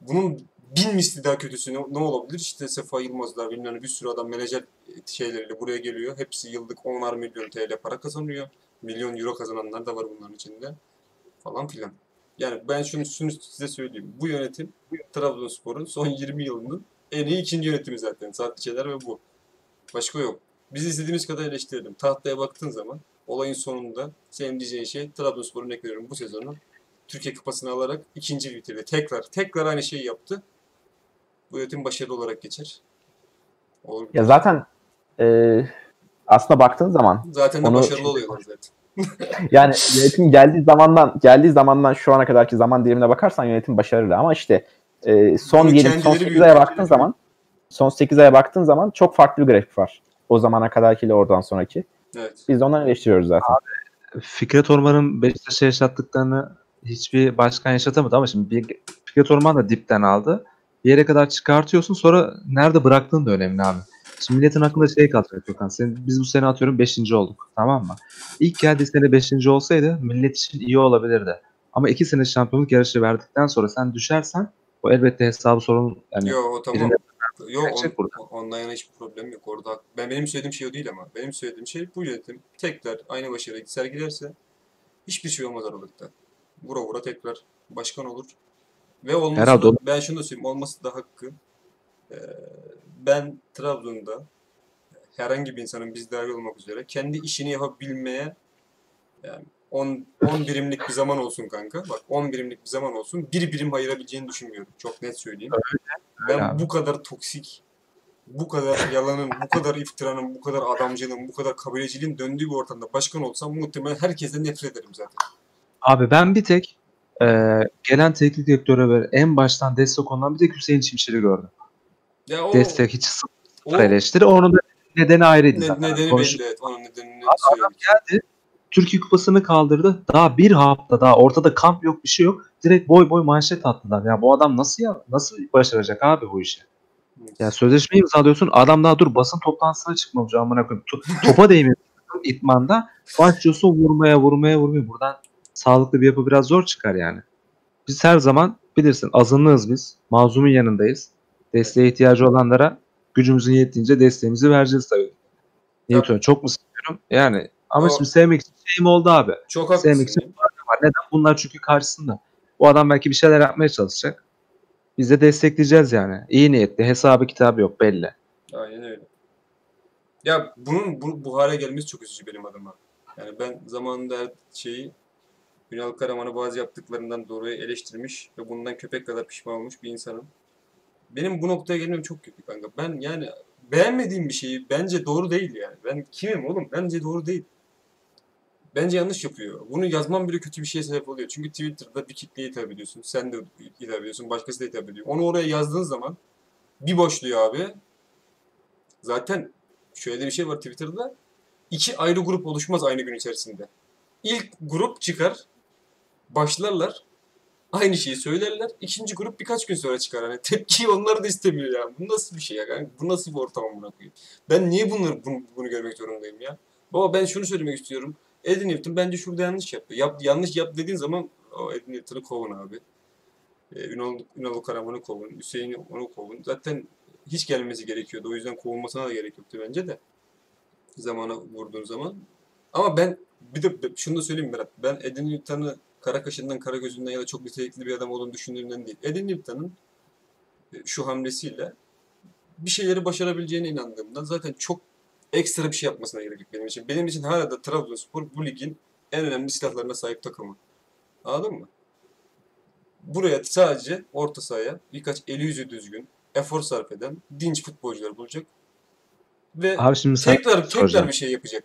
bunun bin misli daha kötüsü ne, ne olabilir? İşte Sefa Yılmazlar bilmem bir sürü adam menajer şeyleriyle buraya geliyor. Hepsi yıllık 10'ar milyon TL para kazanıyor. Milyon euro kazananlar da var bunların içinde. Falan filan. Yani ben şunu, şunu size söyleyeyim. Bu yönetim Trabzonspor'un son 20 yılının en iyi ikinci yönetimi zaten. Saatçiler ve bu. Başka yok. Biz istediğimiz kadar eleştirelim. Tahtaya baktığın zaman olayın sonunda senin diyeceğin şey Trabzonspor'un ne veriyorum bu sezonu Türkiye Kupası'nı alarak ikinci bitirdi. Tekrar, tekrar aynı şeyi yaptı. Bu yönetim başarılı olarak geçer. Olur. Ya zaten e, aslında baktığın zaman Zaten de onu- başarılı oluyorlar zaten. yani yönetim geldiği zamandan geldiği zamandan şu ana kadarki zaman dilimine bakarsan yönetim başarılı ama işte e, son diyelim son kendileri 8 büyütmek aya baktığın zaman son 8 aya baktığın zaman çok farklı bir grafik var. O zamana kadarkiyle oradan sonraki. Evet. Biz de ondan eleştiriyoruz zaten. Fikret Orman'ın Beşiktaş'a yaşattıklarını hiçbir başkan yaşatamadı ama şimdi bir, Fikret Orman da dipten aldı. Bir yere kadar çıkartıyorsun sonra nerede bıraktığın da önemli abi. Şimdi milletin aklında şey kalacak Gökhan. Senin, biz bu sene atıyorum 5. olduk. Tamam mı? İlk geldiği sene 5. olsaydı millet için iyi olabilirdi. Ama 2 sene şampiyonluk yarışı verdikten sonra sen düşersen o elbette hesabı sorun yani Yo o tamam. birinde- Yo on, yana hiçbir problem yok. Orada ben benim söylediğim şey o değil ama. Benim söylediğim şey bu yönetim tekrar aynı başarıyı sergilerse hiçbir şey olmaz Aralık'ta. Vura vura tekrar başkan olur. Ve olması Herhalde da, ben şunu da söyleyeyim olması da hakkı. Ee, ben Trabzon'da herhangi bir insanın biz dahil olmak üzere kendi işini yapabilmeye yani 10 10 birimlik bir zaman olsun kanka. Bak 10 birimlik bir zaman olsun. Bir birim ayırabileceğini düşünmüyorum. Çok net söyleyeyim. Ben abi. bu kadar toksik, bu kadar yalanın, bu kadar iftiranın, bu kadar adamcılığın, bu kadar kabileciliğin döndüğü bir ortamda başkan olsam muhtemelen herkesten nefret ederim zaten. Abi ben bir tek e, gelen teknik direktöre böyle en baştan destek olan bir tek Hüseyin Çimşir'i gördüm. Ya o, Destek hiç sıfır o eleştiri. Onun da nedeni ayrıydı ne- zaten. nedeni Konuş- belli. Evet, onun nedenini Adam geldi. Türkiye Kupası'nı kaldırdı. Daha bir hafta daha ortada kamp yok bir şey yok. Direkt boy boy manşet attılar. Ya bu adam nasıl ya nasıl başaracak abi bu işi? Ya sözleşmeyi imzalıyorsun. Adam daha dur basın toplantısına çıkmamış amına koyayım. To- topa değmiyor itmanda. Başlıyorsun vurmaya vurmaya vurmaya. Buradan sağlıklı bir yapı biraz zor çıkar yani. Biz her zaman bilirsin azınlığız biz. Mazlumun yanındayız. Desteğe ihtiyacı olanlara gücümüzün yettiğince desteğimizi vereceğiz tabii. Newton çok mu seviyorum? Yani ama O- şimdi sevmek için şeyim oldu abi. Çok Sevmek için var. Neden? Bunlar çünkü karşısında. Bu adam belki bir şeyler yapmaya çalışacak. Biz de destekleyeceğiz yani. İyi niyetli. Hesabı kitabı yok belli. Aynen öyle. Ya bunun bu, bu hale gelmesi çok üzücü benim adıma. Yani ben zamanında her şeyi Ünal Karaman'ı bazı yaptıklarından dolayı eleştirmiş ve bundan köpek kadar pişman olmuş bir insanım. Benim bu noktaya gelmem çok kötü kanka. Ben yani beğenmediğim bir şeyi bence doğru değil yani. Ben kimim oğlum? Bence doğru değil. Bence yanlış yapıyor. Bunu yazmam bile kötü bir şeye sebep oluyor. Çünkü Twitter'da bir kitleye hitap ediyorsun. Sen de hitap ediyorsun. Başkası da hitap ediyor. Onu oraya yazdığın zaman bir boşluyor abi. Zaten şöyle bir şey var Twitter'da. İki ayrı grup oluşmaz aynı gün içerisinde. İlk grup çıkar, başlarlar, aynı şeyi söylerler. İkinci grup birkaç gün sonra çıkar. Hani tepkiyi onlar da istemiyor ya. Bu nasıl bir şey ya? kanka? Bu nasıl bir ortam koyayım? Ben niye bunları bunu, bunu görmek zorundayım ya? Baba ben şunu söylemek istiyorum. Edin Newton bence şurada yanlış yaptı. Yap, yanlış yap dediğin zaman o Edin Newton'u kovun abi. Ee, Ünal, Ünal Karaman'ı kovun. Hüseyin'i onu kovun. Zaten hiç gelmesi gerekiyordu. O yüzden kovulmasına da gerek yoktu bence de. Zamana vurduğun zaman. Ama ben bir de şunu da söyleyeyim Berat. Ben Edin Newton'ı kara kaşından kara gözünden ya da çok nitelikli bir adam olduğunu düşündüğümden değil. Edin Newton'ın e, şu hamlesiyle bir şeyleri başarabileceğine inandığımdan zaten çok ekstra bir şey yapmasına gerek yok benim için. Benim için hala da Trabzonspor bu ligin en önemli silahlarına sahip takımı. Anladın mı? Buraya sadece orta sahaya birkaç eli yüzü düzgün, efor sarf eden dinç futbolcular bulacak. Ve Abi şimdi tekrar tekrar soracağım. bir şey yapacak.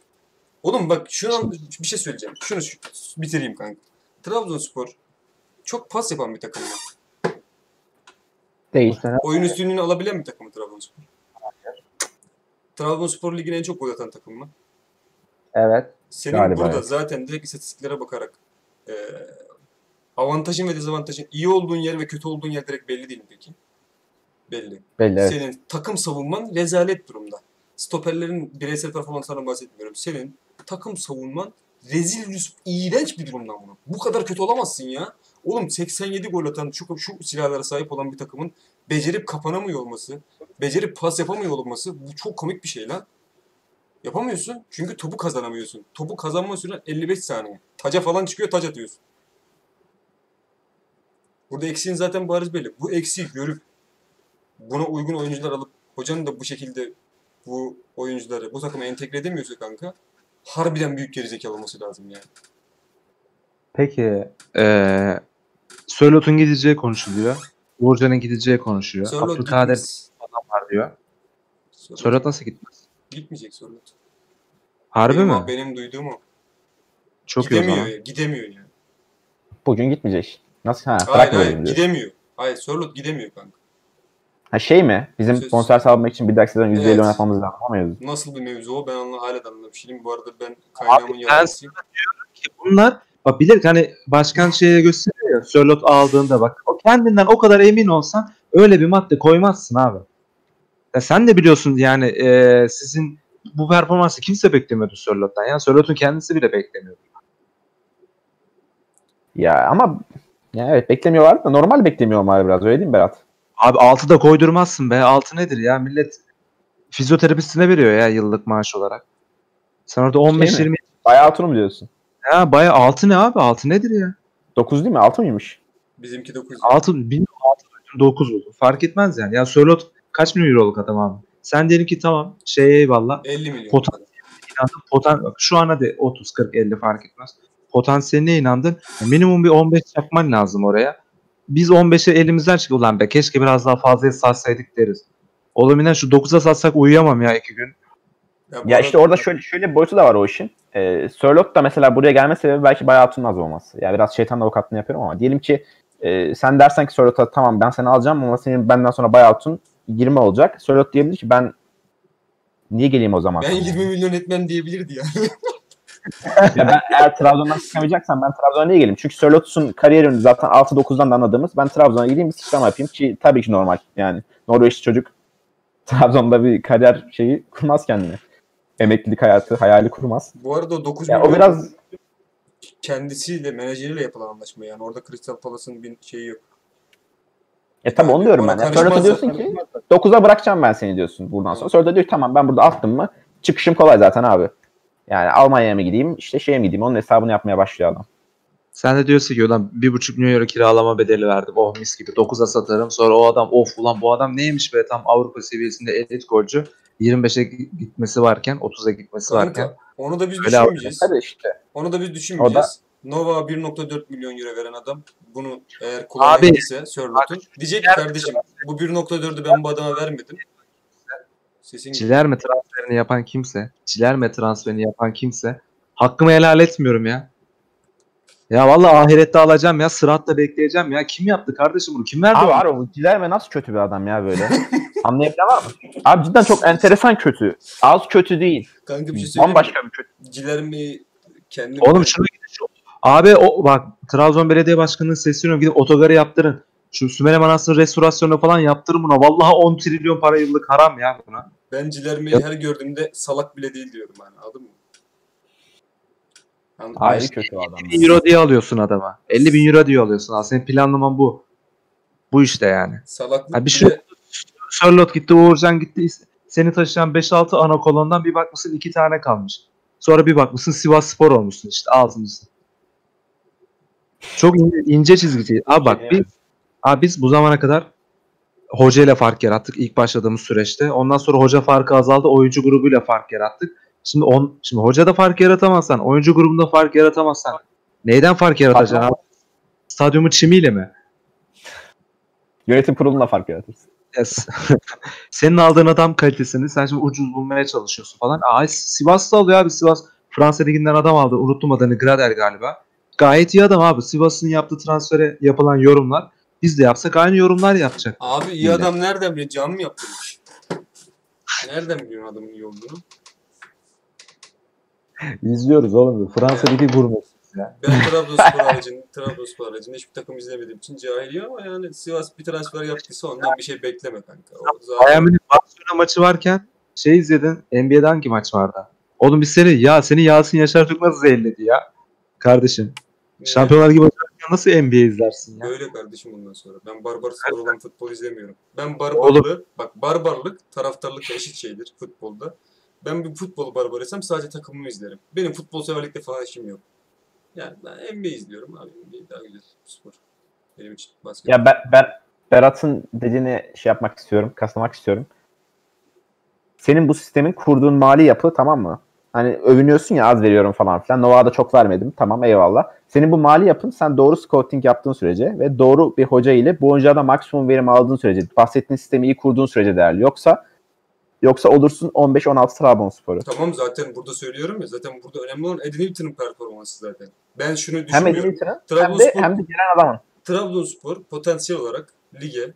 Oğlum bak şunu bir şey söyleyeceğim. Şunu şu- bitireyim kanka. Trabzonspor çok pas yapan bir takım? Değil. Oyun üstünlüğünü alabilen bir takım Trabzonspor? Trabzonspor ligin en çok gol atan takımı mı? Evet. Senin Galiba burada evet. zaten direkt istatistiklere bakarak e, avantajın ve dezavantajın iyi olduğun yer ve kötü olduğun yer direkt belli değil mi peki? Belli. Belli evet. Senin takım savunman rezalet durumda. Stoperlerin bireysel performanslarından bahsetmiyorum. Senin takım savunman rezil, rüs- iğrenç bir durumdan bunu. Bu kadar kötü olamazsın ya. Oğlum 87 gol atan şu, şu silahlara sahip olan bir takımın becerip kapanamıyor olması, becerip pas yapamıyor olması bu çok komik bir şey lan. Yapamıyorsun çünkü topu kazanamıyorsun. Topu kazanma süren 55 saniye. Taca falan çıkıyor taç atıyorsun. Burada eksiğin zaten bariz belli. Bu eksiği görüp buna uygun oyuncular alıp hocanın da bu şekilde bu oyuncuları bu takıma entegre edemiyorsa kanka harbiden büyük gerizekalı olması lazım yani. Peki eee, Sörlot'un gideceği konuşuluyor. Uğurcan'ın gideceği konuşuluyor. Sörlot Abdülkadir gitmez. adam var diyor. Sörlot Sörlot nasıl gitmez? gitmeyecek Sörlot. Harbi benim, mi? Benim duyduğum o. Çok iyi o gidemiyor zaman. ya. Gidemiyor yani. Bugün gitmeyecek. Nasıl? Ha, Hayır hayır diyor. gidemiyor. Hayır Sörlot gidemiyor kanka. Ha şey mi? Bizim Söz- bonservis almak için bir dahaki sezon %50 Evet. oynatmamız lazım ama yazın. Nasıl bir mevzu o ben anla, hala da anlamış değilim. Bu arada ben kaynağımın ben yalancısıyım. Ki bunlar bak bilir hani başkan şeye gösteriyor ya Sörlot aldığında bak o kendinden o kadar emin olsan öyle bir madde koymazsın abi. Ya sen de biliyorsun yani e, sizin bu performansı kimse beklemiyordu Sörlot'tan. Yani Sörlot'un kendisi bile beklemiyordu. Ya ama ya evet beklemiyorlar da normal beklemiyorlar biraz öyle değil mi Berat? Abi 6 da koydurmazsın be. 6 nedir ya? Millet fizyoterapistine veriyor ya yıllık maaş olarak. Sen orada 15-20 Bayağı altını mı diyorsun? ya bayağı 6 ne abi? 6 nedir ya? 9 değil mi? 6 mıymış? Bizimki 9. 6 bilmiyorum 6 9 oldu. Fark etmez yani. Ya Sörlot kaç milyon euroluk adam abi? Sen diyelim ki tamam şey eyvallah. 50 milyon. Potan- İnandın, potan bak şu an hadi 30 40 50 fark etmez. Potansiyeline inandın. Minimum bir 15 çakman lazım oraya. Biz 15'e elimizden çıktı ulan be keşke biraz daha fazla satsaydık deriz. Oğlum inan şu 9'a satsak uyuyamam ya iki gün. Ya arada- işte orada şöyle şöyle bir boyutu da var o işin. Ee, Sörloth da mesela buraya gelme sebebi belki bayağı altının az olması. Yani biraz şeytan avukatlığını yapıyorum ama diyelim ki e, sen dersen ki Sörloth'a tamam ben seni alacağım ama senin benden sonra bayağı altın 20 olacak. Sörloth diyebilir ki ben niye geleyim o zaman? Ben 20 milyon etmem diyebilirdi ya. Ya ben eğer Trabzon'dan çıkamayacaksam ben Trabzon'a niye geleyim? Çünkü Sörloth'un kariyerini zaten 6-9'dan da anladığımız ben Trabzon'a gideyim bir sıçrama yapayım ki tabii ki normal. Yani Norveçli çocuk Trabzon'da bir kariyer şeyi kurmaz kendine. Emeklilik hayatı, hayali kurmaz. Bu arada o 9 Ya milyon o biraz kendisiyle, menajeriyle yapılan anlaşma yani. Orada Crystal Palace'ın bir şeyi yok. E tabii onu diyorum ben. Yani karışmaz Sörloth'a diyorsun ki 9'a bırakacağım ben seni diyorsun buradan sonra. Sonra da diyor tamam ben burada attım mı çıkışım kolay zaten abi. Yani Almanya'ya mı gideyim işte şeye mi gideyim onun hesabını yapmaya başlıyor adam. Sen de diyorsun ki ulan 1,5 milyon euro kiralama bedeli verdim. Oh mis gibi 9'a satarım. Sonra o adam of ulan bu adam neymiş be tam Avrupa seviyesinde elit golcü. 25'e gitmesi varken 30'a gitmesi varken. Kanka, onu da biz düşünmeyeceğiz. Hadi işte. Onu da biz düşünmeyeceğiz. Nova 1.4 milyon euro veren adam bunu eğer kullanabilirse Sörlot'un diyecek ki kardeşim bu 1.4'ü ben bu adama vermedim. Sesin gidiyor. Cilerme transferini yapan kimse, Cilerme transferini yapan kimse hakkımı helal etmiyorum ya. Ya vallahi ahirette alacağım ya, sıratta bekleyeceğim ya. Kim yaptı kardeşim bunu? Kim verdi Abi onu? var o Cilerme nasıl kötü bir adam ya böyle. Anlayabilen var mı? Abi cidden çok enteresan kötü. Az kötü değil. Kanka bir şey söyleyeyim mi? Bambaşka bir kötü. Cilermi kendim Oğlum şunu gidin şu. Abi o bak Trabzon Belediye Başkanı'nın sesleniyorum gidin otogarı yaptırın. Şu Sümele Manastırı restorasyonu falan yaptırın buna. Vallahi 10 trilyon para yıllık haram ya buna. ben Cilermi'yi her gördüğümde salak bile değil diyorum yani anladın mı? Ayrı kötü adam. 50 bin euro diye alıyorsun adama. 50 bin euro diye alıyorsun. Aslında senin planlaman bu. Bu işte yani. Salaklık Ha bir şey Charlotte gitti, Uğurcan gitti. Seni taşıyan 5-6 ana kolondan bir bakmışsın 2 tane kalmış. Sonra bir bakmışsın Sivas Spor olmuşsun işte altıncısı. Çok ince, ince çizgi. Abi bak biz, abi biz bu zamana kadar hoca ile fark yarattık ilk başladığımız süreçte. Ondan sonra hoca farkı azaldı. Oyuncu grubuyla fark yarattık. Şimdi on, şimdi hoca da fark yaratamazsan, oyuncu grubunda fark yaratamazsan neyden fark yaratacaksın abi? Stadyumu çimiyle mi? Yönetim kurulunda fark yaratırsın. Yes. Senin aldığın adam kalitesini sen şimdi ucuz bulmaya çalışıyorsun falan. Aa, Sivas'ta alıyor abi Sivas. Fransa Ligi'nden adam aldı. Unuttum adını Grader galiba. Gayet iyi adam abi. Sivas'ın yaptığı transfere yapılan yorumlar. Biz de yapsak aynı yorumlar yapacak. Abi iyi adam nereden biliyor? Can mı yaptırmış? Nereden biliyorsun adamın iyi olduğunu? İzliyoruz oğlum. Fransa Ligi gurmesi. Ben Trabzonspor haricinde, Trabzonspor haricinde hiçbir takım izlemediğim için cahilim ama yani Sivas bir transfer yaptıysa ondan bir şey bekleme kanka. O zaten- Bayern Münih Barcelona maçı varken şey izledin. NBA'de hangi maç vardı? Oğlum biz seni ya seni Yasin Yaşar Türk nasıl zehirledi ya? Kardeşim. Şampiyonlar gibi nasıl NBA izlersin ya? Böyle kardeşim bundan sonra. Ben barbar spor olan futbol izlemiyorum. Ben barbarlığı, bak barbarlık taraftarlıkla eşit şeydir futbolda. Ben bir futbol barbarıysam sadece takımımı izlerim. Benim futbol severlikle falan işim yok. Yani ben NBA izliyorum abi. NBA daha güzel spor. Benim için basket. Ya ben, ben Berat'ın dediğini şey yapmak istiyorum, kaslamak istiyorum. Senin bu sistemin kurduğun mali yapı tamam mı? Hani övünüyorsun ya az veriyorum falan filan. Nova'da çok vermedim. Tamam eyvallah. Senin bu mali yapın sen doğru scouting yaptığın sürece ve doğru bir hoca ile bu oyuncuda maksimum verim aldığın sürece, bahsettiğin sistemi iyi kurduğun sürece değerli. Yoksa yoksa olursun 15-16 Trabzonspor'u. Tamam zaten burada söylüyorum ya zaten burada önemli olan Eddie Newton'un performansı zaten. Ben şunu Hem düşünmüyorum. Edinburgh'ın hem de, Trabzonspor, hem de gelen adamın. Trabzonspor potansiyel olarak lige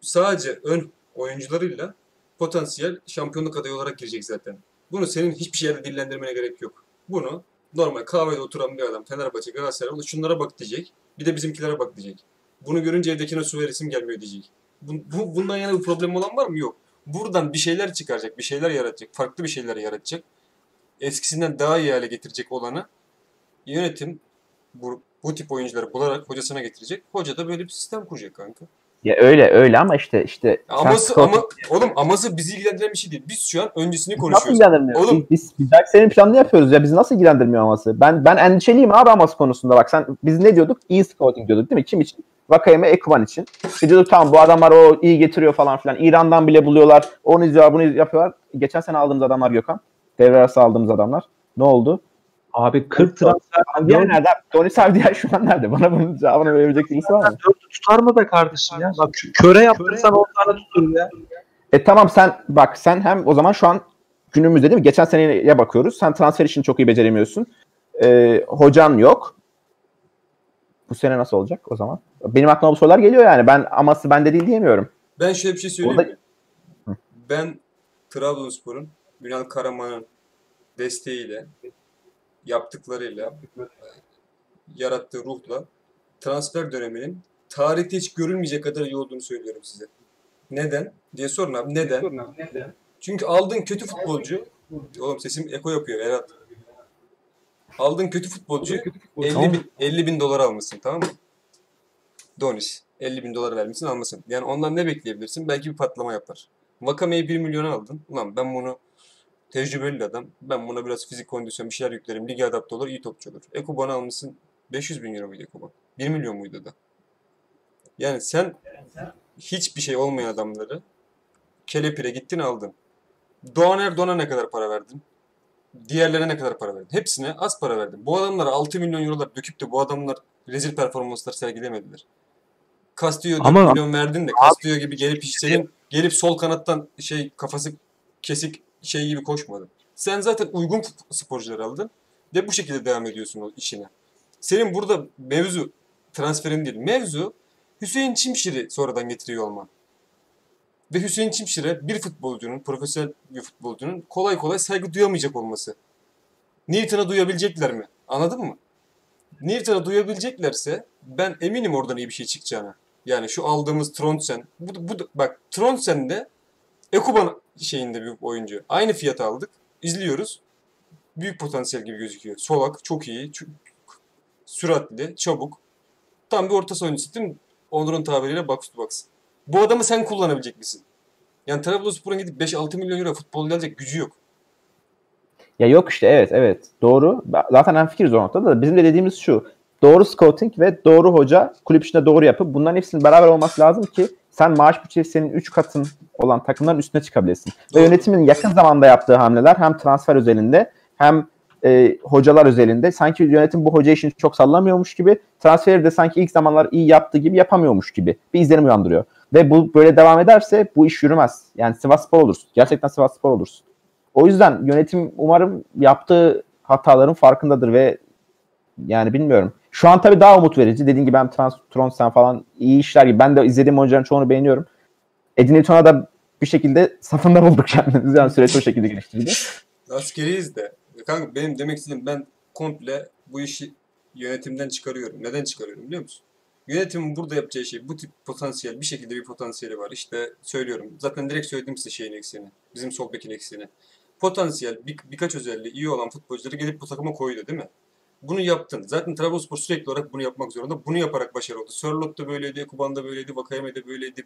sadece ön oyuncularıyla potansiyel şampiyonluk adayı olarak girecek zaten. Bunu senin hiçbir şeyle dillendirmene gerek yok. Bunu normal kahvede oturan bir adam Fenerbahçe, Galatasaray "Ulan şunlara bak diyecek. Bir de bizimkilere bak diyecek. Bunu görünce evdekine su veresim gelmiyor diyecek. Bu, bu, bundan yana bir problem olan var mı? Yok. Buradan bir şeyler çıkaracak, bir şeyler yaratacak, farklı bir şeyler yaratacak. Eskisinden daha iyi hale getirecek olanı yönetim bu, bu tip oyuncuları bularak hocasına getirecek. Hoca da böyle bir sistem kuracak kanka. Ya öyle öyle ama işte işte Aması scouting- ama oğlum aması bizi ilgilendiren bir şey değil. Biz şu an öncesini Nasıl konuşuyoruz. ilgilendirmiyor? Oğlum- Biz, biz belki senin planını yapıyoruz ya. Bizi nasıl ilgilendirmiyor aması? Ben ben endişeliyim abi aması konusunda. Bak sen biz ne diyorduk? İyi scouting diyorduk değil mi? Kim için? Vakayeme Ekuban için. İşte diyorduk tamam bu adamlar o iyi getiriyor falan filan. İran'dan bile buluyorlar. Onu izliyorlar bunu yapıyorlar. Geçen sene aldığımız adamlar Gökhan. Devre arası aldığımız adamlar. Ne oldu? Abi 40 transfer Diğer nerede? Tony Savdiyer şu an nerede? Bana bunun cevabını verebilecek birisi var mı? Dört tutar mı be kardeşim ya? Bak kö- köre yaptırsan 10 tane tutur ya. E tamam sen bak sen hem o zaman şu an günümüzde değil mi? Geçen seneye bakıyoruz. Sen transfer işini çok iyi beceremiyorsun. E, hocan yok. Bu sene nasıl olacak o zaman? Benim aklıma bu sorular geliyor yani. Ben aması bende değil diyemiyorum. Ben şöyle bir şey söyleyeyim Orada-? Ben Trabzonspor'un Ünal Karaman'ın desteğiyle yaptıklarıyla yarattığı ruhla transfer döneminin tarihte hiç görülmeyecek kadar iyi olduğunu söylüyorum size. Neden? diye sorun abi. Neden? Çünkü aldığın kötü futbolcu oğlum sesim eko yapıyor Erat. Aldığın kötü futbolcu 50 bin, 50 bin dolar almışsın tamam mı? Donis. 50 bin dolar vermişsin almasın. Yani ondan ne bekleyebilirsin? Belki bir patlama yapar. Vakame'yi 1 milyona aldın. Ulan ben bunu tecrübeli adam. Ben buna biraz fizik kondisyon bir şeyler yüklerim. Lige adapte olur, iyi topçu olur. Ekuban'ı almışsın. 500 bin euro muydu Ekuban? 1 milyon muydu da? Yani sen hiçbir şey olmayan adamları kelepire gittin aldın. Doğan Erdoğan'a ne kadar para verdin? Diğerlerine ne kadar para verdin? Hepsine az para verdin. Bu adamlara 6 milyon eurolar döküp de bu adamlar rezil performanslar sergilemediler. Castillo 4 Ama- milyon verdin de Castillo gibi gelip hiç senin gelip sol kanattan şey kafası kesik şey gibi koşmadı. Sen zaten uygun sporcular aldın ve bu şekilde devam ediyorsun o işine. Senin burada mevzu transferin değil. Mevzu Hüseyin Çimşir'i sonradan getiriyor olman. Ve Hüseyin Çimşir'e bir futbolcunun, profesyonel bir futbolcunun kolay kolay saygı duyamayacak olması. Newton'a duyabilecekler mi? Anladın mı? Newton'a duyabileceklerse ben eminim oradan iyi bir şey çıkacağına. Yani şu aldığımız Trondsen, bu, bu bak Trondsen de Ekuban şeyinde bir oyuncu. Aynı fiyata aldık. İzliyoruz. Büyük potansiyel gibi gözüküyor. Solak çok iyi. Çok süratli, çabuk. Tam bir orta oyuncusu değil mi? Onur'un tabiriyle box to box. Bu adamı sen kullanabilecek misin? Yani Trabzonspor'un gidip 5-6 milyon euro futbol gelecek gücü yok. Ya yok işte evet evet doğru. Zaten hemfikiriz o noktada da bizim de dediğimiz şu. Doğru scouting ve doğru hoca kulüp içinde doğru yapıp bunların hepsinin beraber olması lazım ki sen maaş bütçesi senin 3 katın olan takımların üstüne çıkabilesin. Ve yönetimin yakın zamanda yaptığı hamleler hem transfer özelinde hem e, hocalar özelinde sanki yönetim bu hoca işini çok sallamıyormuş gibi transferi de sanki ilk zamanlar iyi yaptığı gibi yapamıyormuş gibi bir izlenim uyandırıyor. Ve bu böyle devam ederse bu iş yürümez. Yani Sivasspor olursun. Gerçekten Sivasspor olursun. O yüzden yönetim umarım yaptığı hataların farkındadır ve yani bilmiyorum. Şu an tabii daha umut verici. Dediğim gibi ben Trans Tronsen falan iyi işler gibi. Ben de izlediğim oyuncuların çoğunu beğeniyorum. Edin Newton'a da bir şekilde safında bulduk kendimizi. Yani süreç o şekilde geliştirdi. Askeriyiz de. Kanka benim demek istediğim ben komple bu işi yönetimden çıkarıyorum. Neden çıkarıyorum biliyor musun? Yönetimin burada yapacağı şey bu tip potansiyel bir şekilde bir potansiyeli var. İşte söylüyorum. Zaten direkt söyledim size şeyin eksiğini. Bizim sol bekin eksiğini. Potansiyel bir, birkaç özelliği iyi olan futbolcuları gelip bu takıma koydu değil mi? Bunu yaptın. Zaten Trabzonspor sürekli olarak bunu yapmak zorunda. Bunu yaparak başarılı oldu. Sörloth da böyleydi, Ekuban da böyleydi, Vakayeme de böyleydi.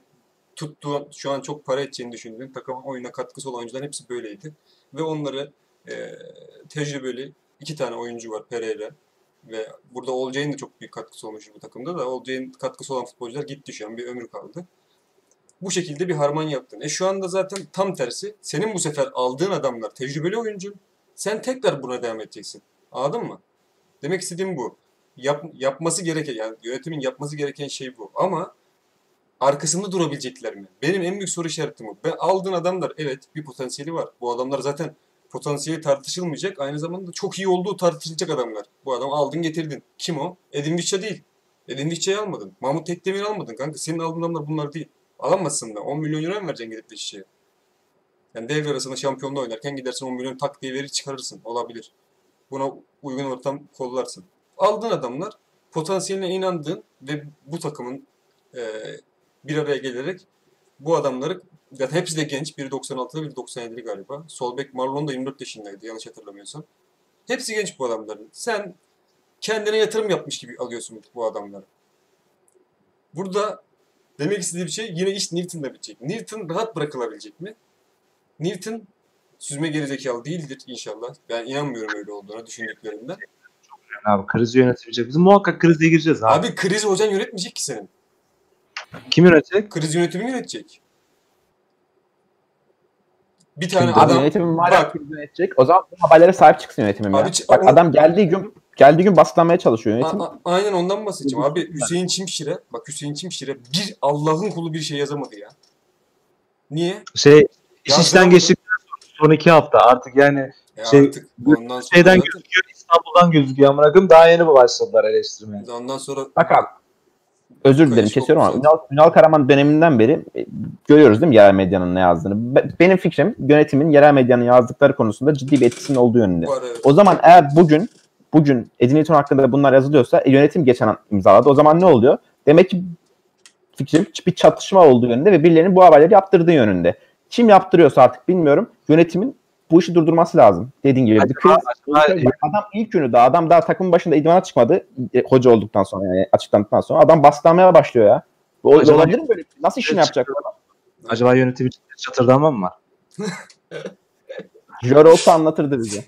Tuttuğu, şu an çok para edeceğini düşündüğün takım oyuna katkısı olan oyuncuların hepsi böyleydi. Ve onları e, tecrübeli iki tane oyuncu var Pereira ve burada Olcay'ın da çok büyük katkısı olmuş bu takımda da Olcay'ın katkısı olan futbolcular gitti şu an bir ömür kaldı. Bu şekilde bir harman yaptın. E şu anda zaten tam tersi. Senin bu sefer aldığın adamlar tecrübeli oyuncu. Sen tekrar buna devam edeceksin. Anladın mı? Demek istediğim bu. Yap, yapması gereken yani yönetimin yapması gereken şey bu. Ama arkasında durabilecekler mi? Benim en büyük soru işaretim bu. Ben aldığın adamlar evet bir potansiyeli var. Bu adamlar zaten potansiyeli tartışılmayacak. Aynı zamanda çok iyi olduğu tartışılacak adamlar. Bu adamı aldın getirdin. Kim o? Edin Vich'a değil. Edin Vich'a'yı almadın. Mahmut Tekdemir'i almadın kanka. Senin aldığın adamlar bunlar değil. Alamazsın da. 10 milyon euro mu vereceksin gidip de şişeye? Yani devre arasında şampiyonda oynarken gidersin 10 milyon tak diye verir çıkarırsın. Olabilir. Buna uygun ortam kollarsın. Aldığın adamlar potansiyeline inandığın ve bu takımın eee, bir araya gelerek bu adamları zaten hepsi de genç. Biri 96'lı, biri 97'li galiba. Solbek Marlon da 24 yaşındaydı yanlış hatırlamıyorsam. Hepsi genç bu adamların. Sen kendine yatırım yapmış gibi alıyorsun bu adamları. Burada demek istediğim şey yine iş Newton'da bitecek. Newton rahat bırakılabilecek mi? Newton süzme gerizekalı değildir inşallah. Ben inanmıyorum öyle olduğuna düşündüklerimden. Abi krizi yönetebilecek. Biz muhakkak krize gireceğiz abi. Abi krizi hocan yönetmeyecek ki senin. Kim yönetecek? Kriz yönetimini yönetecek. Bir tane Abi adam yönetimin madem yönetecek o zaman bu haberlere sahip çıksın yönetimim Abi ya. ç- Bak o- adam geldiği gün geldiği gün baskılanmaya çalışıyor yönetim. a- a- aynen ondan bahsedeceğim. Abi Hüseyin Çimşir'e bak Hüseyin Çimşir'e bir Allah'ın kulu bir şey yazamadı ya. Niye? Şey iş işten geçtikten son iki hafta artık yani Ya Şey, artık ondan şeyden gözüküyor İstanbul'dan gözüküyor amına koyayım daha yeni başladılar eleştirmeye? ondan sonra Bak abi özür dilerim Karışık kesiyorum ama Ünal, Ünal Karaman döneminden beri e, görüyoruz değil mi yerel medyanın ne yazdığını. Be- Benim fikrim yönetimin yerel medyanın yazdıkları konusunda ciddi bir etkisinin olduğu yönünde. var evet. O zaman eğer bugün bugün Edin Newton hakkında bunlar yazılıyorsa e, yönetim geçen an imzaladı. O zaman ne oluyor? Demek ki fikrim bir çatışma olduğu yönünde ve birilerinin bu haberleri yaptırdığı yönünde. Kim yaptırıyorsa artık bilmiyorum. Yönetimin bu işi durdurması lazım. Dediğin gibi. kriz- Acaba- Bak adam ilk günü daha adam daha takımın başında idmana çıkmadı. e, Hoca olduktan sonra yani açıklandıktan sonra adam baskılanmaya başlıyor ya. Bu Acaba- olabilir mi böyle? Nasıl işini yapacak? Acaba yönetim için çatırdama mı var? Jör olsa anlatırdı bize.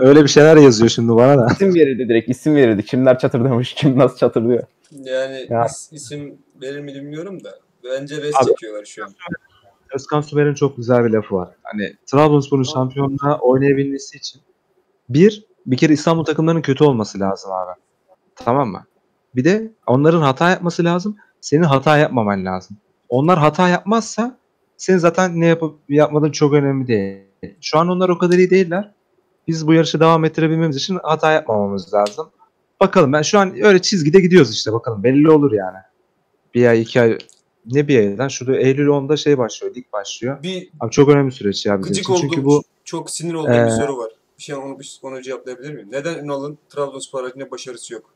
Öyle bir şeyler yazıyor şimdi bana da. İsim verirdi direkt isim verirdi. Kimler çatırdamış, kim nasıl çatırdıyor. Yani Ya. is- isim verir mi bilmiyorum da bence res çekiyorlar şu an. Özkan Sümer'in çok güzel bir lafı var. Hani Trabzonspor'un şampiyonluğa oynayabilmesi için bir, bir kere İstanbul takımlarının kötü olması lazım abi. Tamam mı? Bir de onların hata yapması lazım. Senin hata yapmaman lazım. Onlar hata yapmazsa senin zaten ne yapıp yapmadığın çok önemli değil. Şu an onlar o kadar iyi değiller. Biz bu yarışı devam ettirebilmemiz için hata yapmamamız lazım. Bakalım ben şu an öyle çizgide gidiyoruz işte bakalım belli olur yani. Bir ay iki ay ne bir aydan şurada Eylül 10'da şey başlıyor lig başlıyor. Bir Abi çok önemli süreç ya bizim için. Çünkü bu çok sinir olduğum bir Ee, soru var. Bir şey onu, onu cevaplayabilir miyim? Neden Ünal'ın Trabzonspor haricinde başarısı yok?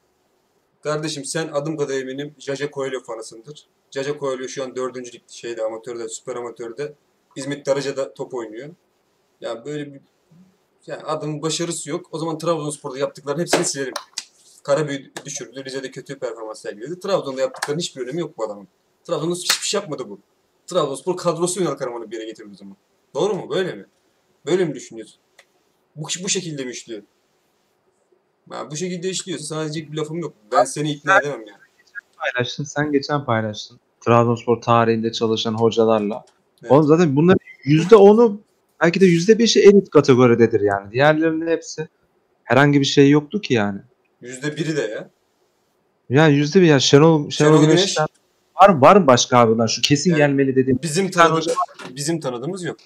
Kardeşim sen adım kadar eminim Jaja Coelho fanısındır. Jaja Coelho şu an dördüncü lig şeyde amatörde, süper amatörde. İzmit Darıca'da top oynuyor. Yani böyle bir yani adamın başarısı yok. O zaman Trabzonspor'da yaptıklarının hepsini silerim. Karabüyü düşürdü. Rize'de kötü performans sergiledi. Trabzon'da yaptıklarının hiçbir önemi yok bu adamın. Trabzon'da hiçbir şey yapmadı bu. Trabzonspor kadrosu Ünal Karaman'ı bir yere getirdi o zaman. Doğru mu? Böyle mi? Böyle mi düşünüyorsun? Bu, bu şekilde mi işliyor? Ya bu şekilde işliyorsa sana diyecek bir lafım yok. Ben seni ikna edemem yani. paylaştın. Sen geçen paylaştın. Trabzonspor tarihinde çalışan hocalarla. Evet. Oğlum zaten bunların %10'u belki de %5'i elit kategoridedir yani. Diğerlerinin hepsi herhangi bir şey yoktu ki yani. Yüzde biri de ya. Yani yüzde bir ya Şenol, Şenol, Şenol Güneş. Güneş'ten var, var mı başka abiler? Şu kesin Yani gelmeli dediğim. Bizim tanıdığımız, bizim tanıdığımız yok.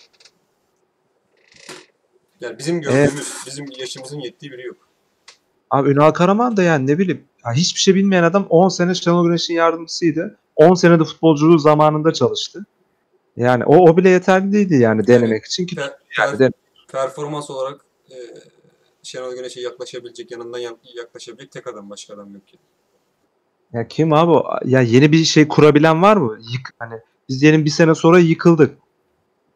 Yani bizim gördüğümüz, bizim yaşımızın yettiği biri yok. Abi Ünal Karaman da yani ne bileyim ya hiçbir şey bilmeyen adam 10 sene Şenol Güneş'in yardımcısıydı. 10 sene de futbolculuğu zamanında çalıştı. Yani o, o bile yeterli değildi yani denemek için ki Per- yani per- performans olarak e, Şenol Güneş'e yaklaşabilecek, yanından yan- yaklaşabilecek tek adam başka adam yok ki. Ya kim abi o? Ya yeni bir şey kurabilen var mı? Yık, hani biz diyelim bir sene sonra yıkıldık.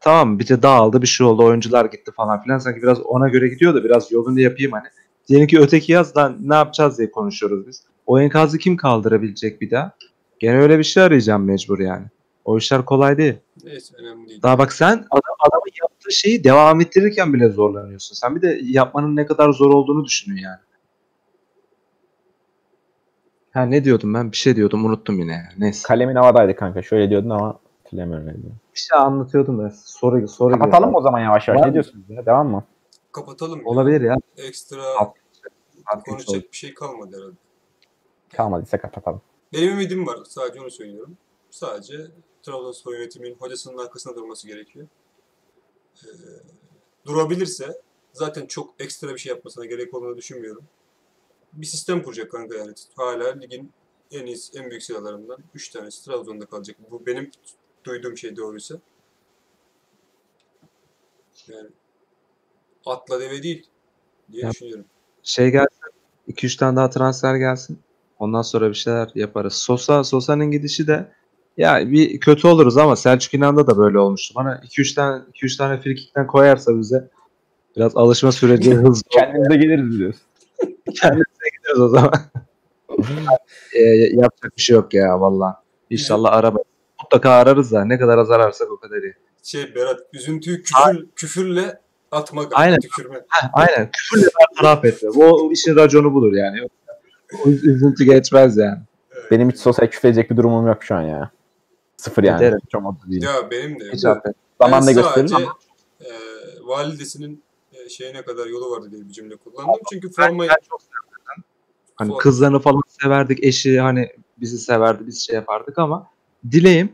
Tamam bir de dağıldı bir şey oldu oyuncular gitti falan filan sanki biraz ona göre gidiyor da biraz yolunu yapayım hani. Diyelim ki öteki yazdan ne yapacağız diye konuşuyoruz biz. O enkazı kim kaldırabilecek bir daha? Gene öyle bir şey arayacağım mecbur yani. O işler kolay değil. Neyse önemli değil. Daha bak sen adam, adamın yaptığı şeyi devam ettirirken bile zorlanıyorsun. Sen bir de yapmanın ne kadar zor olduğunu düşünün yani. Ha ne diyordum ben? Bir şey diyordum unuttum yine. Neyse. Kalemin havadaydı kanka. Şöyle diyordun ama hatırlamıyorum. ne diyordun. Bir şey anlatıyordum da soru soru Kapatalım mı o zaman yavaş yavaş? Var Ne mı? diyorsunuz ya? Devam mı? kapatalım. ya. Olabilir ya. Ekstra konuşacak bir şey kalmadı herhalde. Kalmadıysa kapatalım. Benim ümidim var. Sadece onu söylüyorum. Sadece Trabzonspor yönetiminin hocasının arkasında durması gerekiyor. Ee, durabilirse zaten çok ekstra bir şey yapmasına gerek olduğunu düşünmüyorum. Bir sistem kuracak kanka yani. Hala ligin en iyi, en büyük silahlarından 3 tanesi Trabzon'da kalacak. Bu benim duyduğum şey doğruysa. Yani atla deve değil diye Ya- düşünüyorum. Şey gelsin. 2-3 tane daha transfer gelsin. Ondan sonra bir şeyler yaparız. Sosa, Sosa'nın gidişi de ya bir kötü oluruz ama Selçuk İnan'da da böyle olmuştu. Bana 2-3 tane 2-3 tane frikikten koyarsa bize biraz alışma süreci hızlı Kendimize geliriz diyoruz. kendimize gideriz o zaman. Ee, yapacak bir şey yok ya valla. İnşallah araba. Mutlaka ararız da ne kadar az ararsak o kadar iyi. Şey Berat, üzüntüyü küfür, küfürle atmak, Aynen. tükürme. Heh, aynen. Küfürle bertaraf etme. Bu o işin raconu budur yani. Üzüntü geçmez yani. Evet. Benim hiç sosyal küfür edecek bir durumum yok şu an ya. Sıfır yani. Ederim. Hiç olmadı değil. Ya benim de. Hiç affet. Zamanla Ben gösteririm sadece, ama e, validesinin e, şeyine kadar yolu vardı diye bir cümle kullandım. Çünkü formayı Ben çok severdim. Hani For- kızlarını falan severdik. Eşi hani bizi severdi. Biz şey yapardık ama dileğim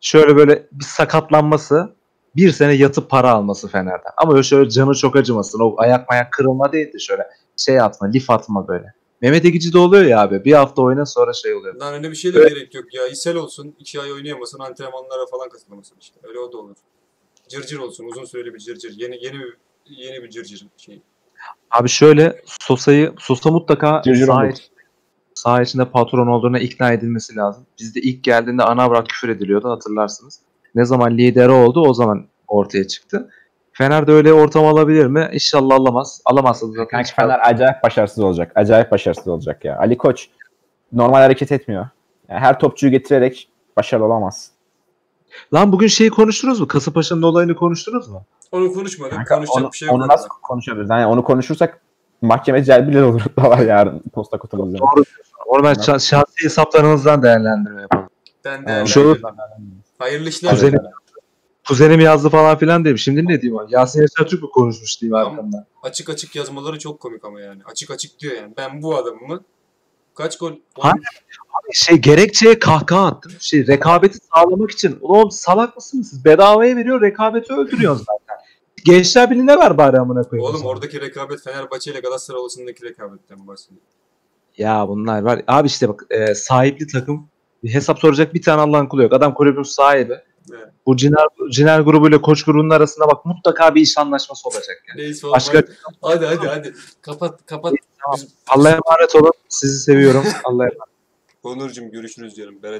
şöyle böyle bir sakatlanması bir sene yatıp para alması Fener'den. Ama öyle şöyle canı çok acımasın. O ayak mayak kırılma değil de şöyle şey atma, lif atma böyle. Mehmet Ekici de oluyor ya abi. Bir hafta oyna sonra şey oluyor. lan öyle bir şeye de gerek yok ya. İshal olsun, iki ay oynayamasın, antrenmanlara falan katılmasın işte. Öyle o da olur. Cırcır olsun, uzun süreli bir cırcır. Yeni yeni bir yeni bir cırcır şey. Abi şöyle Sosa'yı Sosa mutlaka saha, iç- saha içinde patron olduğuna ikna edilmesi lazım. Bizde ilk geldiğinde ana avrat küfür ediliyordu hatırlarsınız. Ne zaman lideri oldu o zaman ortaya çıktı. Fener'de öyle ortam alabilir mi? İnşallah alamaz. Alamazsa da zaten Kanka çıkar. Fener acayip başarısız olacak. Acayip başarısız olacak ya. Ali Koç normal hareket etmiyor. Yani her topçuyu getirerek başarılı olamaz. Lan bugün şeyi konuştunuz mu? Kasımpaşa'nın olayını konuştunuz mu? Onu konuşmadık. Kanka Konuşacak onu, bir şey yok. onu nasıl konuşabiliriz? Yani onu konuşursak mahkeme celbiler olur da var yarın posta kutumuzda. Doğru. Onu ben şah- şahsi hesaplarınızdan değerlendirme yapalım. Ben de Yani Şu- hayırlı işler. Kuzenim, kuzenim yazdı falan filan demiş. Şimdi ne diyeyim? Yasin Yaşar Türk mü konuşmuş diyeyim arkamdan. Açık açık yazmaları çok komik ama yani. Açık açık diyor yani. Ben bu adamımı kaç gol? Ha? şey gerekçeye kahkaha attım. Şey rekabeti sağlamak için. Oğlum salak mısınız siz? Bedavaya veriyor rekabeti öldürüyorsun zaten. Gençler Birliği'ne ver bari amına koyayım. Oğlum oradaki rekabet Fenerbahçe ile Galatasaray arasındaki rekabetten bahsediyor. Ya bunlar var. Abi işte bak e, sahipli takım hesap soracak bir tane Allah'ın kulu yok. Adam kulübün sahibi. Evet. Bu Ciner, Ciner grubuyla koç grubunun arasında bak mutlaka bir iş anlaşması olacak yani. Neyse Başka hadi hadi hadi. Kapat kapat. Biz- Allah'a emanet olun. Sizi seviyorum. Allah'a emanet. Onurcuğum görüşürüz diyorum. Berat